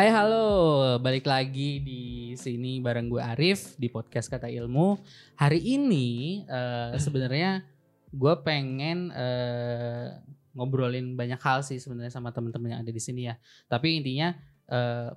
Hai halo, balik lagi di sini bareng gue Arif di podcast Kata Ilmu. Hari ini eh, sebenarnya gue pengen eh, ngobrolin banyak hal sih sebenarnya sama teman-teman yang ada di sini ya. Tapi intinya eh,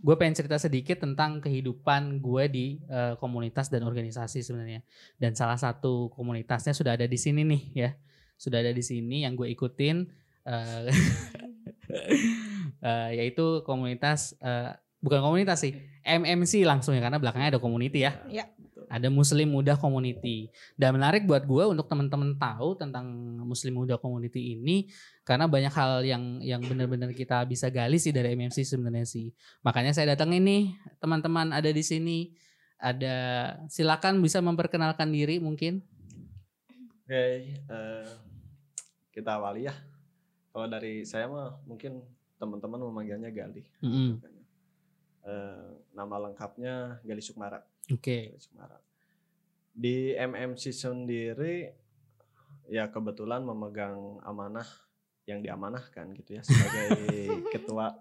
gue pengen cerita sedikit tentang kehidupan gue di eh, komunitas dan organisasi sebenarnya. Dan salah satu komunitasnya sudah ada di sini nih ya, sudah ada di sini yang gue ikutin. eh, eh, yaitu komunitas eh, bukan komunitas sih MMC langsung ya karena belakangnya ada community ya. Iya. Ada Muslim Muda Community. Dan menarik buat gue untuk teman-teman tahu tentang Muslim Muda Community ini karena banyak hal yang yang benar-benar kita bisa gali sih dari MMC sebenarnya sih. Makanya saya datang ini teman-teman ada di sini. Ada silakan bisa memperkenalkan diri mungkin. Oke, eh, kita awali ya. Kalau dari saya mah mungkin teman-teman memanggilnya Gali. Mm-mm. Eh, nama lengkapnya Gali Sukmara. Oke. Gali Sukmara. Di MMC sendiri ya kebetulan memegang amanah yang diamanahkan gitu ya sebagai ketua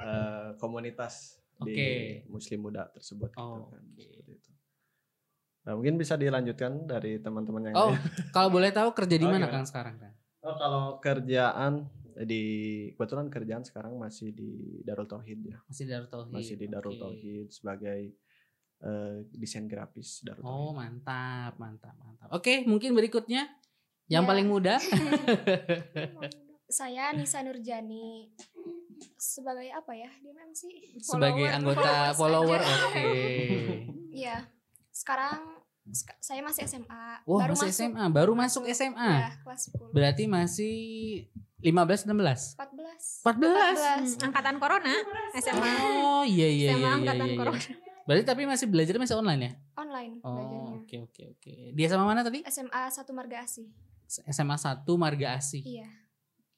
eh, komunitas Oke. di Muslim Muda tersebut. gitu Oh, kan, oke. seperti itu. Nah, mungkin bisa dilanjutkan dari teman-teman yang Oh, lain. kalau boleh tahu kerja di Oh, mana gimana? Kang sekarang kan? Oh, kalau kerjaan di kebetulan kerjaan sekarang masih di Darul Tauhid ya. Masih Darul Tauhid. Masih di Darul. Tauhid sebagai eh, desain grafis Darul Oh, Tauhid. mantap, mantap, mantap. Oke, mungkin berikutnya yang Ya. paling muda. Saya Nisa Nurjani sebagai apa ya di MMC? sebagai Follower, anggota follower. Oke. Iya. Sekarang sek- saya masih SMA. Wah, baru masih masuk. SMA, baru masuk SMA. Ya, kelas 10. Berarti masih 15 16. 14. 14. Hmm, angkatan corona SMA Oh, iya iya SMA iya iya. angkatan iya, corona iya. Berarti tapi masih belajar masih online ya? Online Oh, belajarnya. oke oke oke. Dia sama mana tadi? SMA 1 Marga Asih. SMA 1 Marga Asih. Iya.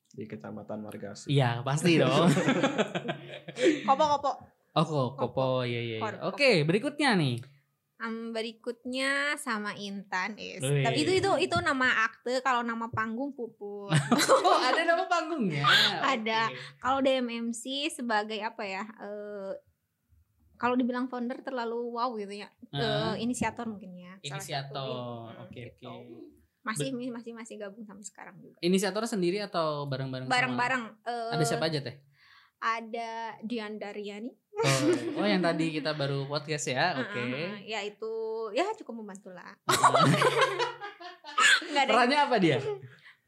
di Kecamatan Margasi. Iya, pasti dong. kopo-kopo Oh, kok Kopo, iya iya. iya. Kopo. Oke, berikutnya nih. Em, berikutnya sama Intan is tapi itu itu itu nama akte kalau nama panggung puput Oh, ada nama panggungnya. Ada. Oke. kalau DMMC sebagai apa ya eh, kalau dibilang founder terlalu wow gitu ya Eh, Heeh. inisiator mungkin ya Inisiator. satu. Oke Gitu. oke. masih masih masih gabung sampai sekarang juga Inisiator sendiri atau bareng-bareng? sama- bareng-bareng eh, Ada siapa aja teh? Ada Dian Daryani Oh, oh, yang tadi kita baru podcast ya. Oke. Heeh, ya itu ya cukup membantu lah Perannya apa dia?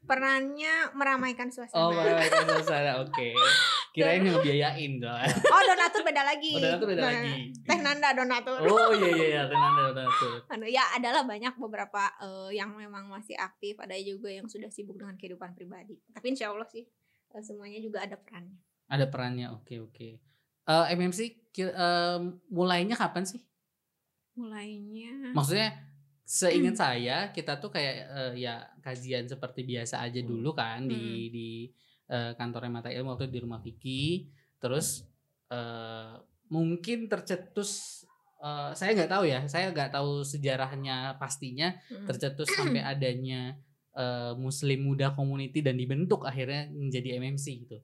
perannya meramaikan suasana. Oh, meramaikan suasana. Oke. Kirain yang ngebiayain dong. Oh, donatur beda lagi. Oh, donatur beda Nah, lagi. Teh Nanda donatur. Oh iya iya iya, tenang tenang tenang. Anu, ya adalah banyak beberapa eh, yang memang masih aktif, ada juga yang sudah sibuk dengan kehidupan pribadi. Tapi insya Allah sih eh, semuanya juga ada perannya. Ada perannya. Oke oke. Eh, MMC ki- eh, mulainya kapan sih? Mulainya Maksudnya seingat saya kita tuh kayak eh, ya kajian seperti biasa aja dulu kan di Hmm. di eh, kantornya Mata Ilmu waktu di rumah Vicky. Terus eh, mungkin tercetus eh, saya nggak tahu ya, saya nggak tahu sejarahnya pastinya mm, tercetus sampai adanya eh, Muslim Muda Community dan dibentuk akhirnya menjadi MMC gitu.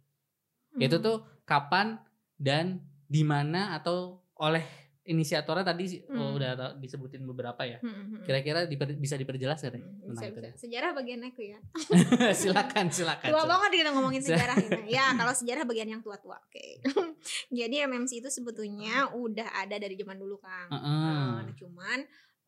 Itu mm. tuh kapan dan di mana atau oleh inisiatornya tadi oh, Hmm. udah ta- disebutin beberapa ya. Mm, mm, mm. Kira-kira diper- bisa diperjelas gak deh bisa, itu? Sejarah bagian aku ya. silakan silakan. Tua banget kita ngomongin sejarah ini. Ya, kalau sejarah bagian yang tua-tua. Oke. Jadi MMC itu sebetulnya udah ada dari zaman dulu, Kang. Heeh. Eh, cuman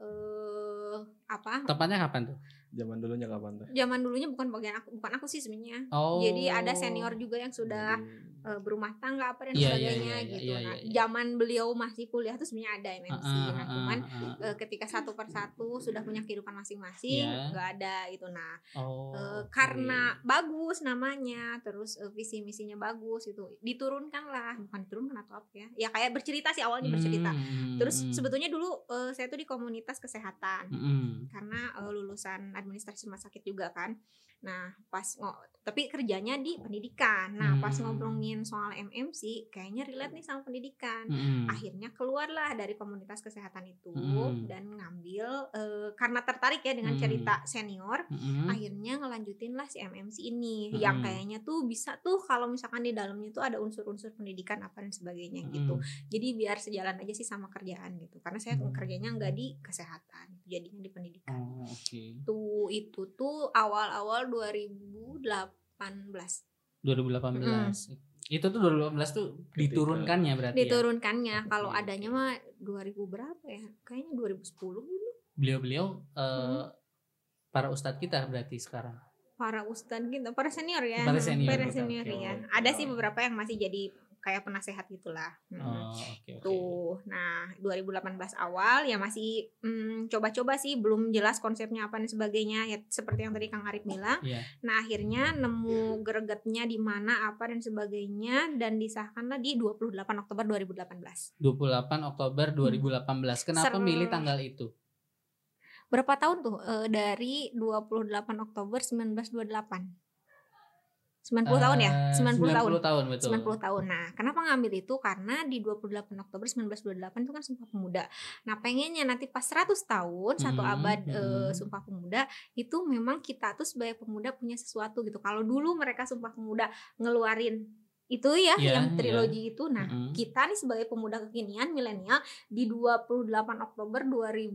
eh apa? Tepatnya kapan tuh? Zaman dulunya kapan teh? Zaman dulunya bukan bagian aku, bukan aku sih sebenarnya. Oh. Jadi ada senior juga yang sudah Jadi, eh, berumah tangga apa dan Iya, iya, sebagainya iya, gitu. iya, Nah, iya, iya. zaman beliau masih kuliah tuh sebenarnya ada MMC. Heeh, nah, heeh, cuman heeh. eh, ketika satu persatu sudah punya kehidupan masing-masing, Iya. nggak ada itu. Nah, Oh, oke. karena bagus namanya terus eh, visi misinya bagus itu diturunkan lah bukan diturunkan atau apa ya ya kayak bercerita sih awalnya bercerita Hmm, terus hmm, sebetulnya dulu eh, saya tuh di komunitas kesehatan hmm, karena eh, lulusan administrasi rumah sakit juga kan nah pas ngo- tapi kerjanya di pendidikan nah pas Hmm. ngobrolin soal MMC kayaknya relate nih sama pendidikan hmm, hmm. akhirnya keluarlah dari komunitas kesehatan itu Mm. dan ngambil eh, karena tertarik ya dengan Hmm. cerita senior Mm-mm. akhirnya ngelanjutin lah si MMC ini Mm-mm. yang kayaknya tuh bisa tuh kalau misalkan di dalamnya tuh ada unsur-unsur pendidikan apa dan sebagainya gitu Mm-mm. jadi biar sejalan aja sih sama kerjaan gitu karena saya Hmm. kerjanya nggak di kesehatan jadinya di pendidikan Oh, oke. tuh itu tuh awal-awal 2018 2018. Itu tuh 2018 tuh diturunkannya berarti ya? diturunkannya kalau Oke, adanya mah 2000 berapa ya kayaknya 2010 gitu Beliau-beliau eh, Hmm. para ustadz kita berarti sekarang. para ustadz gitu para senior ya Para senior. para senior Oke, ya oke. ada sih beberapa yang masih jadi kayak penasehat gitulah Mm. Oh, oke oke. Tuh, nah 2018 awal ya masih mm, coba-coba sih belum jelas konsepnya apa dan sebagainya ya seperti yang tadi Kang Arif bilang. Iya. Nah akhirnya nemu gregetnya di mana apa dan sebagainya dan disahkanlah di 28 Oktober 2018. 28 Oktober 2018. Kenapa Ser- milih tanggal itu? Berapa tahun tuh Eh, dari 28 Oktober 1928? 90 tahun ya? Eh, 90 tahun. 90 tahun betul. 90 tahun. Nah, kenapa ngambil itu? Karena di 28 Oktober 1928 itu kan Sumpah Pemuda. Nah, pengennya nanti pas 100 tahun, satu Hmm, abad eh, hmm. Sumpah Pemuda, itu memang kita tuh sebagai pemuda punya sesuatu gitu. Kalau dulu mereka Sumpah Pemuda ngeluarin itu ya Iya, yang trilogi itu. Nah, Mm-mm. kita nih sebagai pemuda kekinian milenial di 28 Oktober 2000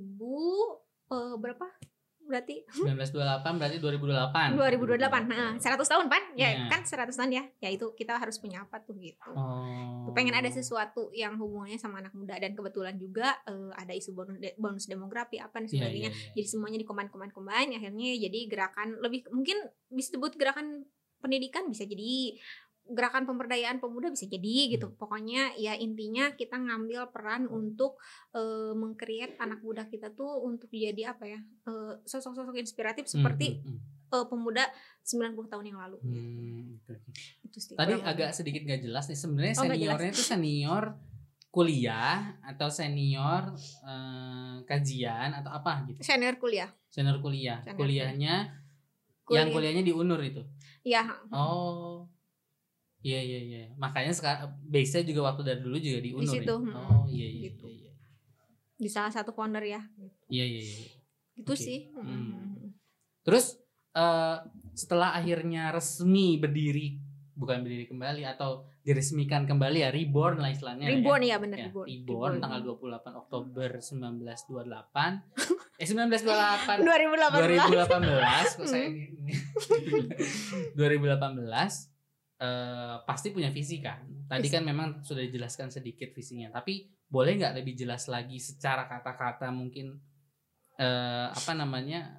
eh, berapa? Berarti 1928 berarti 2008. 2028. Nah, 100 tahun, Pan? Ya, Iya. kan 100 tahun ya. Ya itu kita harus punya apa tuh gitu. Oh. Pengen ada sesuatu yang hubungannya sama anak muda dan kebetulan juga eh, ada isu bonus de- bonus demografi apa dan Iya, sebagainya. iya, iya. Jadi semuanya di combine combine combine akhirnya jadi gerakan lebih mungkin disebut gerakan pendidikan bisa jadi gerakan pemberdayaan pemuda bisa jadi gitu. Hmm. Pokoknya ya intinya kita ngambil peran untuk eh, mengcreate anak muda kita tuh untuk jadi apa ya? eh, sosok-sosok inspiratif seperti Hmm, hmm, eh, pemuda 90 tahun yang lalu. hmm. Hmm, oke. Itu sih. Tadi agak sedikit gak jelas nih sebenarnya Oh, seniornya itu senior kuliah atau senior eh, kajian atau apa gitu. senior kuliah. Senior kuliah. Senior Kuliahnya Kuliah. yang kuliahnya di UNUR itu. Ya, Oh. Iya iya iya. Makanya sekarang base-nya juga waktu dari dulu juga di UNUR. ya? situ, hmm, Oh iya iya. gitu. Iya iya. di salah satu founder ya. Iya iya. iya. Itu Oke. sih. Hmm. Terus eh, setelah akhirnya resmi berdiri bukan berdiri kembali atau diresmikan kembali ya reborn lah istilahnya ya. Reborn ya bener Ya, reborn. reborn, tanggal 28 Oktober 1928 eh 1928 2018. 2018 kok saya ini ini. 2018 eh, pasti punya visi kan. Tadi kan memang sudah dijelaskan sedikit visinya tapi boleh nggak lebih jelas lagi secara kata-kata mungkin eh, apa namanya?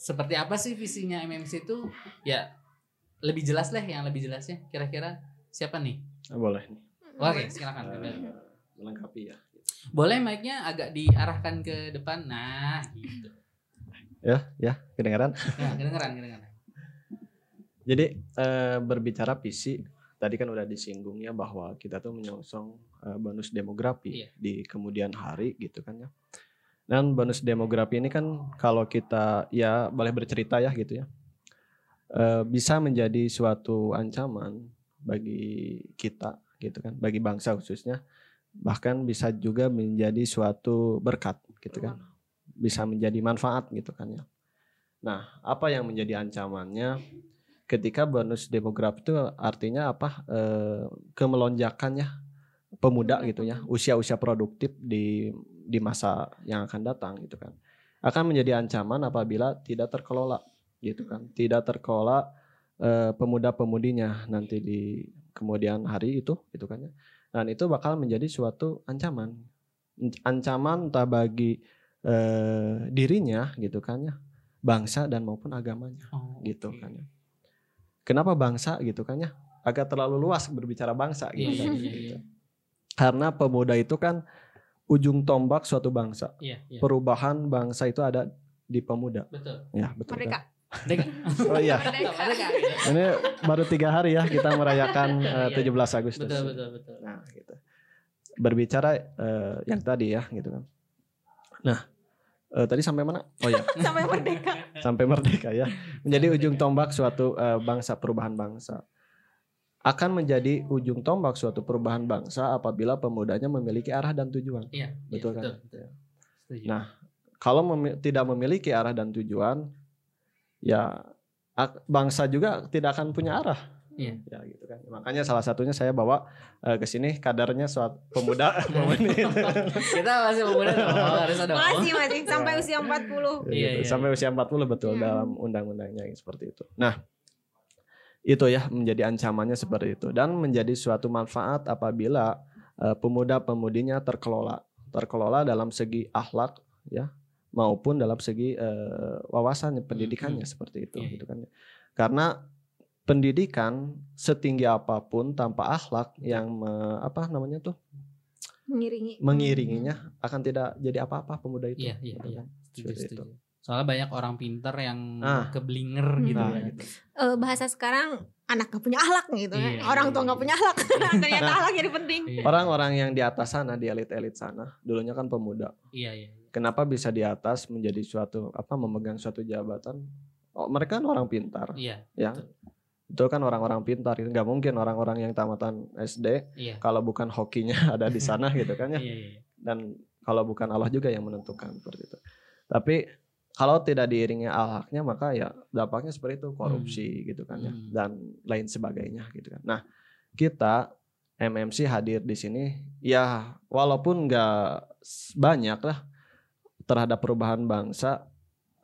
Seperti apa sih visinya MMC itu? Ya lebih jelas lah yang lebih jelasnya. Kira-kira siapa nih? Ah, boleh nih. Oke silakan. Kembali. melengkapi ya. Boleh mic-nya agak diarahkan ke depan? Nah gitu. Ya ya kedengaran? Nah kedengeran kedengeran Jadi eh, berbicara visi tadi kan udah disinggung ya bahwa kita tuh menyongsong eh, bonus demografi Iya. di kemudian hari gitu kan ya. Dan bonus demografi ini kan kalau kita ya boleh bercerita ya gitu ya. eh, bisa menjadi suatu ancaman bagi kita gitu kan, bagi bangsa khususnya. Bahkan bisa juga menjadi suatu berkat gitu kan. Bisa menjadi manfaat gitu kan ya. Nah, apa yang menjadi ancamannya? Ketika bonus demografi itu artinya apa? Eh, kemelonjakan ya pemuda gitu ya usia-usia produktif di di masa yang akan datang gitu kan. Akan menjadi ancaman apabila tidak terkelola gitu kan. Tidak terkelola eh, pemuda-pemudinya nanti di kemudian hari itu gitu kan ya. Dan itu bakal menjadi suatu ancaman. Ancaman entah bagi eh, dirinya gitu kan ya bangsa dan maupun agamanya Oh, gitu oke. kan ya. Kenapa bangsa gitu kan ya? Agak terlalu luas berbicara bangsa gitu iya, kan. iya. Karena pemuda itu kan ujung tombak suatu bangsa. Iya, iya. Perubahan bangsa itu ada di pemuda. Betul. Ya betul. Merdeka. Merdeka. kan? Oh iya. Ini baru tiga hari ya kita merayakan eh, Iya. 17 Agustus. Betul, betul, betul. Nah gitu. Berbicara eh, yang tadi ya gitu kan. Nah eh, tadi sampai mana? Oh ya. Sampai merdeka. sampai merdeka ya menjadi ujung tombak suatu eh, bangsa perubahan bangsa akan menjadi ujung tombak suatu perubahan bangsa apabila pemudanya memiliki arah dan tujuan Iya, Betul iya, kan? betul. Setuju. Nah, kalau memi- tidak memiliki arah dan tujuan, ya bangsa juga tidak akan punya arah. Iya. Ya gitu kan. Makanya salah satunya saya bawa eh, ke sini kadarnya suatu pemuda pemudi. Kita masih pemuda dong, harus ada. Masih masih sampai usia 40. Ya Iya, gitu. iya, Sampai usia 40 betul Iya. dalam undang-undangnya yang seperti itu. Nah, itu ya menjadi ancamannya seperti itu dan menjadi suatu manfaat apabila eh, pemuda-pemudinya terkelola, terkelola dalam segi akhlak ya maupun dalam segi eh, wawasan pendidikannya seperti itu Iya, iya. gitu kan. Karena pendidikan setinggi apa pun tanpa akhlak yang me- apa namanya tuh Mengiringi. mengiringinya akan tidak jadi apa-apa pemuda itu. Iya, iya, gitu iya. kan. Setuju, setuju. Soalnya banyak orang pinter yang Ah. keblinger Hmm. gitu Nah, ya. gitu. Eh, bahasa sekarang anak gak punya akhlak gitu kan. Iya, Orang iya, tua iya. gak punya akhlak. Ternyata Nah. akhlak jadi penting. Iya, Orang-orang yang di atas sana, di elit-elit sana, dulunya kan pemuda. iya, iya. Kenapa bisa di atas menjadi suatu apa memegang suatu jabatan? Oh, mereka kan orang pintar, Iya, ya. Itu kan orang-orang pintar. Itu nggak mungkin orang-orang yang tamatan SD iya. kalau bukan hokinya ada di sana gitu kan ya. Iya, iya. Dan kalau bukan Allah juga yang menentukan seperti itu. Tapi kalau tidak diiringi akhlaknya maka ya dampaknya seperti itu korupsi gitu kan ya Hmm. dan lain sebagainya gitu kan. Nah, kita MMC hadir di sini ya walaupun nggak banyak lah terhadap perubahan bangsa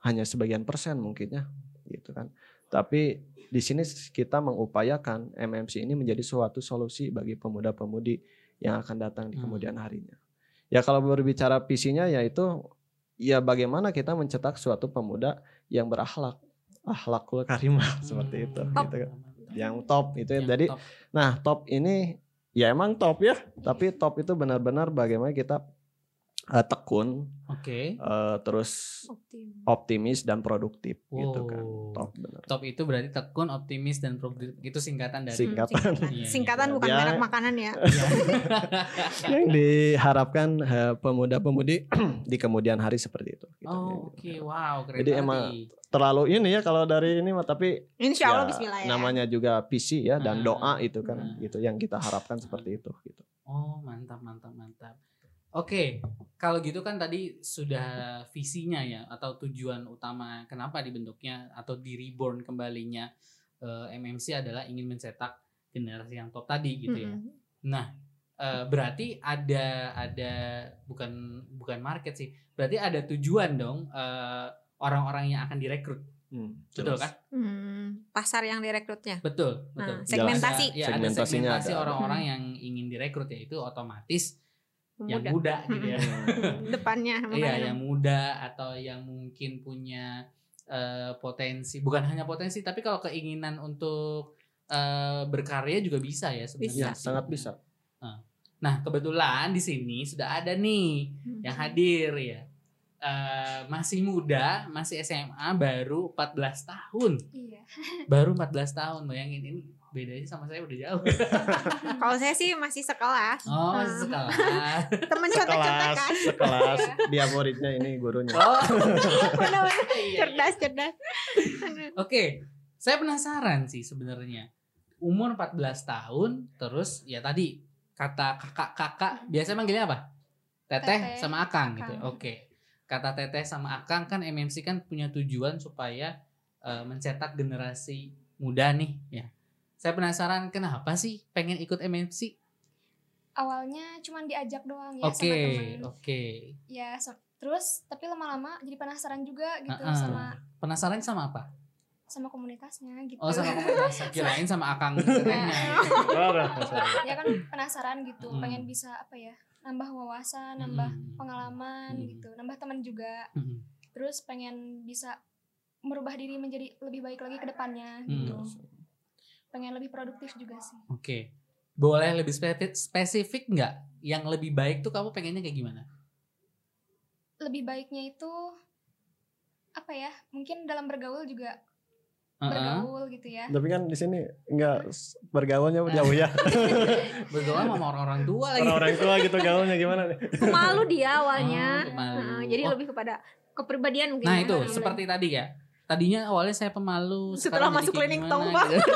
hanya sebagian persen mungkinnya gitu kan. Tapi di sini kita mengupayakan MMC ini menjadi suatu solusi bagi pemuda-pemudi yang akan datang di Hmm. kemudian harinya. Ya kalau berbicara visinya yaitu ya bagaimana kita mencetak suatu pemuda yang berakhlak, akhlakul karimah seperti itu. Hmm. gitu kan. Yang top itu ya. Yang Jadi top. Nah, top ini ya emang top ya, tapi top itu benar-benar bagaimana kita eh, tekun, Oke. eh, terus Optim. optimis dan produktif gitu kan. Wow. Top benar. Top itu berarti tekun, optimis dan produktif. Itu singkatan dari Sing- Hmm, Singkatan. singkatan. Iya, iya. Singkatan bukan Ya. merek makanan ya. Iya. Yang diharapkan eh, pemuda-pemudi di kemudian hari seperti itu. gitu. Oh, oke. Wow, keren Jadi emang. Terlalu ini ya kalau dari ini mah tapi Insya Allah ya, Bismillah ya. namanya juga visi ya dan Ah. doa itu kan Ah. gitu yang kita harapkan seperti itu gitu. Oh, mantap, mantap, mantap. Oke, kalau gitu kan tadi sudah visinya ya atau tujuan utama kenapa dibentuknya atau di reborn kembalinya eh, MMC adalah ingin mencetak generasi yang top tadi gitu ya. Mm-mm. Nah, eh, berarti ada ada bukan bukan market sih. Berarti ada tujuan dong eh, orang-orang yang akan direkrut. Hmm, Betul jelas. kan? Hmm, pasar yang direkrutnya. Betul, betul. Nah, segmentasi. Ada, ya, ada Segmentasinya segmentasi ada. orang-orang yang ingin direkrut yaitu otomatis yang Muda. muda gitu ya. Depannya. Iya, yang muda atau yang mungkin punya eh, potensi, bukan hanya potensi, tapi kalau keinginan untuk eh, berkarya juga bisa ya sebenarnya. Ya, sangat bisa. Nah, kebetulan di sini sudah ada nih Hmm. yang hadir ya. Eh, masih muda, masih SMA, baru 14 tahun. Iya. Baru 14 tahun, bayangin ini bedanya sama saya udah jauh. Kalau saya sih masih sekelas. Oh, Ah. sekelas. Temen Sekelas, sekelas dia muridnya ini gurunya. Oh. Iya, iya. cerdas, cerdas. Oke, saya penasaran sih sebenarnya. Umur 14 tahun, terus ya tadi kata kakak-kakak, biasanya manggilnya apa? Teteh, Teteh, sama Akang, gitu. Akang. Oke. Kata Teteh sama Akang kan MMC kan punya tujuan supaya eh, mencetak generasi muda nih, ya. Saya penasaran kenapa sih pengen ikut MMC? Awalnya cuman diajak doang ya Oke, sama temen. oke. Ya, so- terus tapi lama-lama jadi penasaran juga gitu Ah, ah. sama Penasaran sama apa? sama komunitasnya gitu. Oh, sama komunitas. Kirain sama Akang tetehnya. ya kan penasaran gitu, Hmm. pengen bisa apa ya? nambah wawasan, nambah Hmm. pengalaman Hmm. gitu, nambah teman juga. Hmm. Terus pengen bisa merubah diri menjadi lebih baik lagi ke depannya Hmm. Gitu. Pengen lebih produktif juga sih. Oke. Boleh lebih spesifik, spesifik nggak? Yang lebih baik tuh kamu pengennya kayak gimana? Lebih baiknya itu apa ya? Mungkin dalam bergaul juga Heeh. bergaul gitu ya. Tapi kan di sini enggak bergaulnya jauh ya. Bergaul sama orang-orang tua lagi. Orang-orang tua gitu gaulnya gimana nih? Pemalu dia awalnya. Oh. Nah, jadi Oh. lebih kepada kepribadian mungkin. Nah ya. itu seperti tadi ya. Tadinya awalnya saya pemalu. Setelah sekarang masuk gimana tong, Pak. gitu.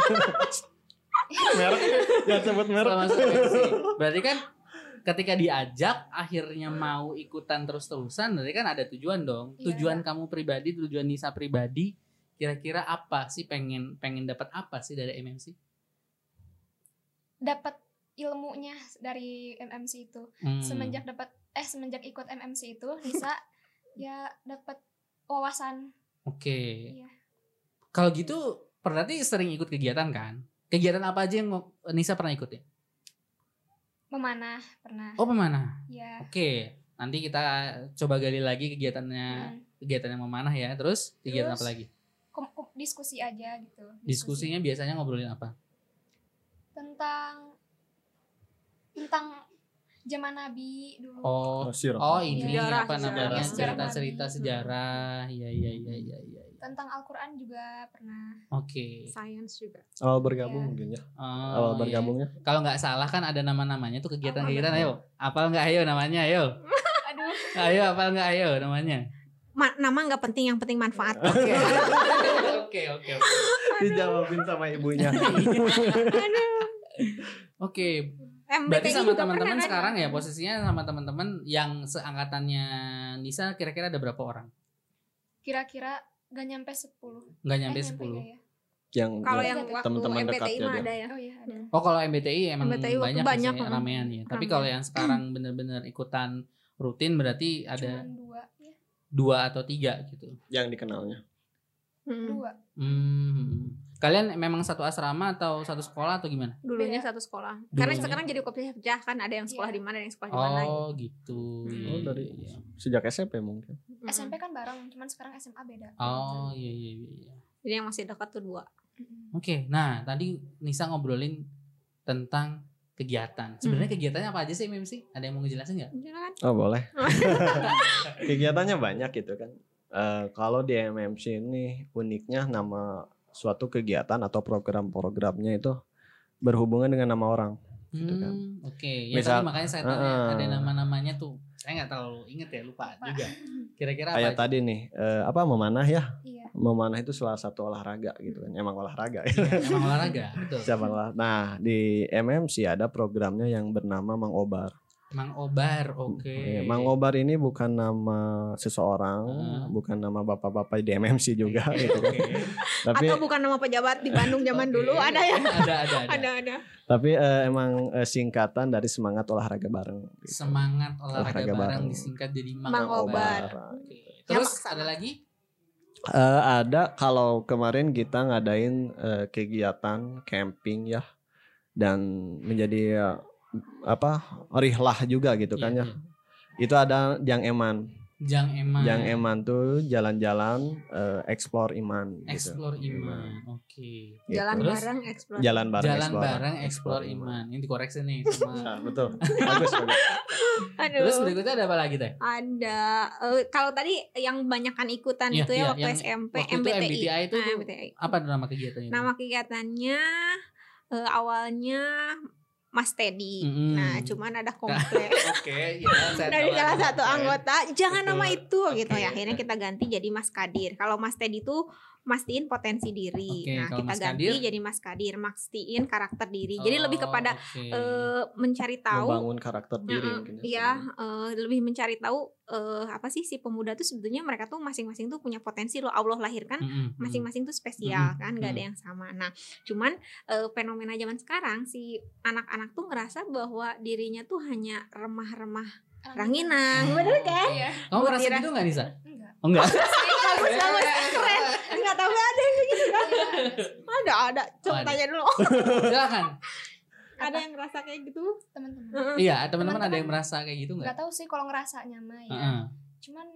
merek jangan sebut merek. Berarti kan ketika diajak akhirnya mau ikutan terus-terusan berarti kan ada tujuan dong. Iya. Tujuan kamu pribadi, tujuan Nisa pribadi kira-kira apa sih pengen pengen dapat apa sih dari MMC? dapat ilmunya dari MMC itu Hmm. semenjak dapat eh semenjak ikut MMC itu Nisa ya dapat wawasan Oke. Iya. Kalau gitu berarti sering ikut kegiatan kan? Kegiatan apa aja yang Nisa pernah ikut ya? memanah pernah Oh pemanah. ya Oke. Nanti kita coba gali lagi kegiatannya Hmm. kegiatan yang memanah ya. Terus kegiatan Terus, apa lagi? diskusi aja gitu Diskusi Diskusinya biasanya ngobrolin apa? tentang tentang zaman Nabi dulu Oh, Sirah. oh ini Sejarah, apa sejarah. namanya Sejarah cerita-cerita Nabi. sejarah. Iya iya iya iya iya. tentang Al-Quran juga pernah Oke. Science juga. Awal bergabung Iya. mungkin ya. Oh, Awal iya. bergabungnya. Kalau nggak salah kan ada nama-namanya tuh kegiatan-kegiatan. Ayo, apal nggak ayo namanya? Ayo, aduh ayo apal nggak ayo namanya? Ma- nama nggak penting, yang penting manfaat. Oke, oke, oke, oke. Dijawabin sama ibunya. Oke, MBTI berarti sama teman-teman sekarang ya posisinya sama teman-teman yang seangkatannya Nisa kira-kira ada berapa orang? kira-kira gak nyampe 10 Nggak nyampe eh, 10. nggak ya? yang Kalau ya, yang Teman-teman MBTI mah ada ya. oh iya ada Oh kalau MBTI emang MBTI banyak, banyak, sih ramean ya. Tapi kalau yang sekarang bener-bener ikutan rutin berarti ada cuman dua ya dua atau tiga gitu. yang dikenalnya. Hmm. dua Hmm. Kalian memang satu asrama atau satu sekolah atau gimana? Dulunya satu sekolah. Dulunya. Karena sekarang jadi kopi pecah kan ada yang sekolah Iya. di mana, ada yang sekolah di mana. Oh gitu. Hmm. Iya, Oh, dari- iya. Sejak SMP mungkin. Mm-mm. SMP kan bareng cuman sekarang SMA beda Oh iya iya iya. iya. Jadi yang masih dekat tuh dua. Oke, nah tadi Nisa ngobrolin tentang kegiatan. Sebenarnya kegiatannya apa aja sih MMC? Ada yang mau ngejelasin nggak? Jangan. Oh boleh. Kegiatannya banyak gitu kan. Eh, kalau di MMC ini uniknya nama suatu kegiatan atau program-programnya itu berhubungan dengan nama orang. Gitu kan. Hmm, Oke, ya Misal- tadi makanya saya tanya Heeh. ada nama-namanya tuh. Saya nggak terlalu inget ya, lupa, juga. Kira-kira apa? Kayak aja? tadi nih, eh, apa memanah ya? iya Memanah itu salah satu olahraga gitu kan. Emang olahraga. Iya, emang olahraga, betul. Siapa olah- Nah di MMC ada programnya yang bernama Mang Obar. Mang Obar, oke. Eh, Mang Obar ini bukan nama seseorang, Heeh. bukan nama bapak-bapak di MMC juga gitu kan. Oke. Tapi Atau bukan nama pejabat di Bandung zaman Oke. dulu ada ya? Ada, ada, ada. Ada ada. tapi eh, emang eh, singkatan dari semangat olahraga bareng. gitu. Semangat olahraga, Olahraga bareng bareng. disingkat jadi Mang, Mang Obar. Obar. Oke. Terus maksa. ada lagi? Eh, ada kalau kemarin kita ngadain eh, kegiatan camping ya dan menjadi eh, apa rihlah juga gitu kan Iya, ya. Itu ada Jang Eman. Jang Eman. Jang Eman tuh jalan-jalan eh, explore iman. gitu. Explore Iman. Oke. Gitu. Jalan Terus? bareng explore. Jalan bareng Jalan explore. bareng explore Iman. Ini dikoreksi nih sama. Nah, betul. bagus, bagus. Aduh. Terus berikutnya ada apa lagi teh? ada eh, kalau tadi yang banyakkan ikutan Iya, itu ya iya, waktu SMP waktu itu MBTI. MBTI itu Nah, MBTI. Apa nama kegiatannya? Nama kegiatannya eh, awalnya Mas Teddy. Mm-mm. Nah, cuman ada komplain Oke, ya dari salah satu anggota, jangan Betul. nama itu gitu Oke. ya. Akhirnya kita ganti jadi Mas Kadir. Kalau Mas Teddy itu mastiin potensi diri. Oke, nah, kita Mas ganti Kadir? jadi Mas Kadir, mastiin karakter diri. jadi lebih Oh, kepada oke. eh, mencari tahu Membangun karakter diri mungkin ya. Iya, eh, lebih mencari tahu eh, apa sih si pemuda tuh sebetulnya mereka tuh masing-masing tuh punya potensi loh Allah lahirkan Mm-mm, mm. masing-masing tuh spesial Mm-mm, kan nggak ada mm. yang sama. Nah, cuman eh, fenomena zaman sekarang si anak-anak tuh ngerasa bahwa dirinya tuh hanya remah-remah ranginang, Hmm. bener kan? iya Kamu Mutiara. gitu nggak Nisa? enggak Oh enggak. bagus bagus keren. Nggak ada yang kayak gitu kan? Ada ada. Coba tanya dulu. Silakan. ada yang ngerasa kayak gitu? teman-teman. Iya, teman-teman ada yang merasa kayak gitu nggak? nggak tahu sih kalau ngerasanya mah ya Heeh. cuman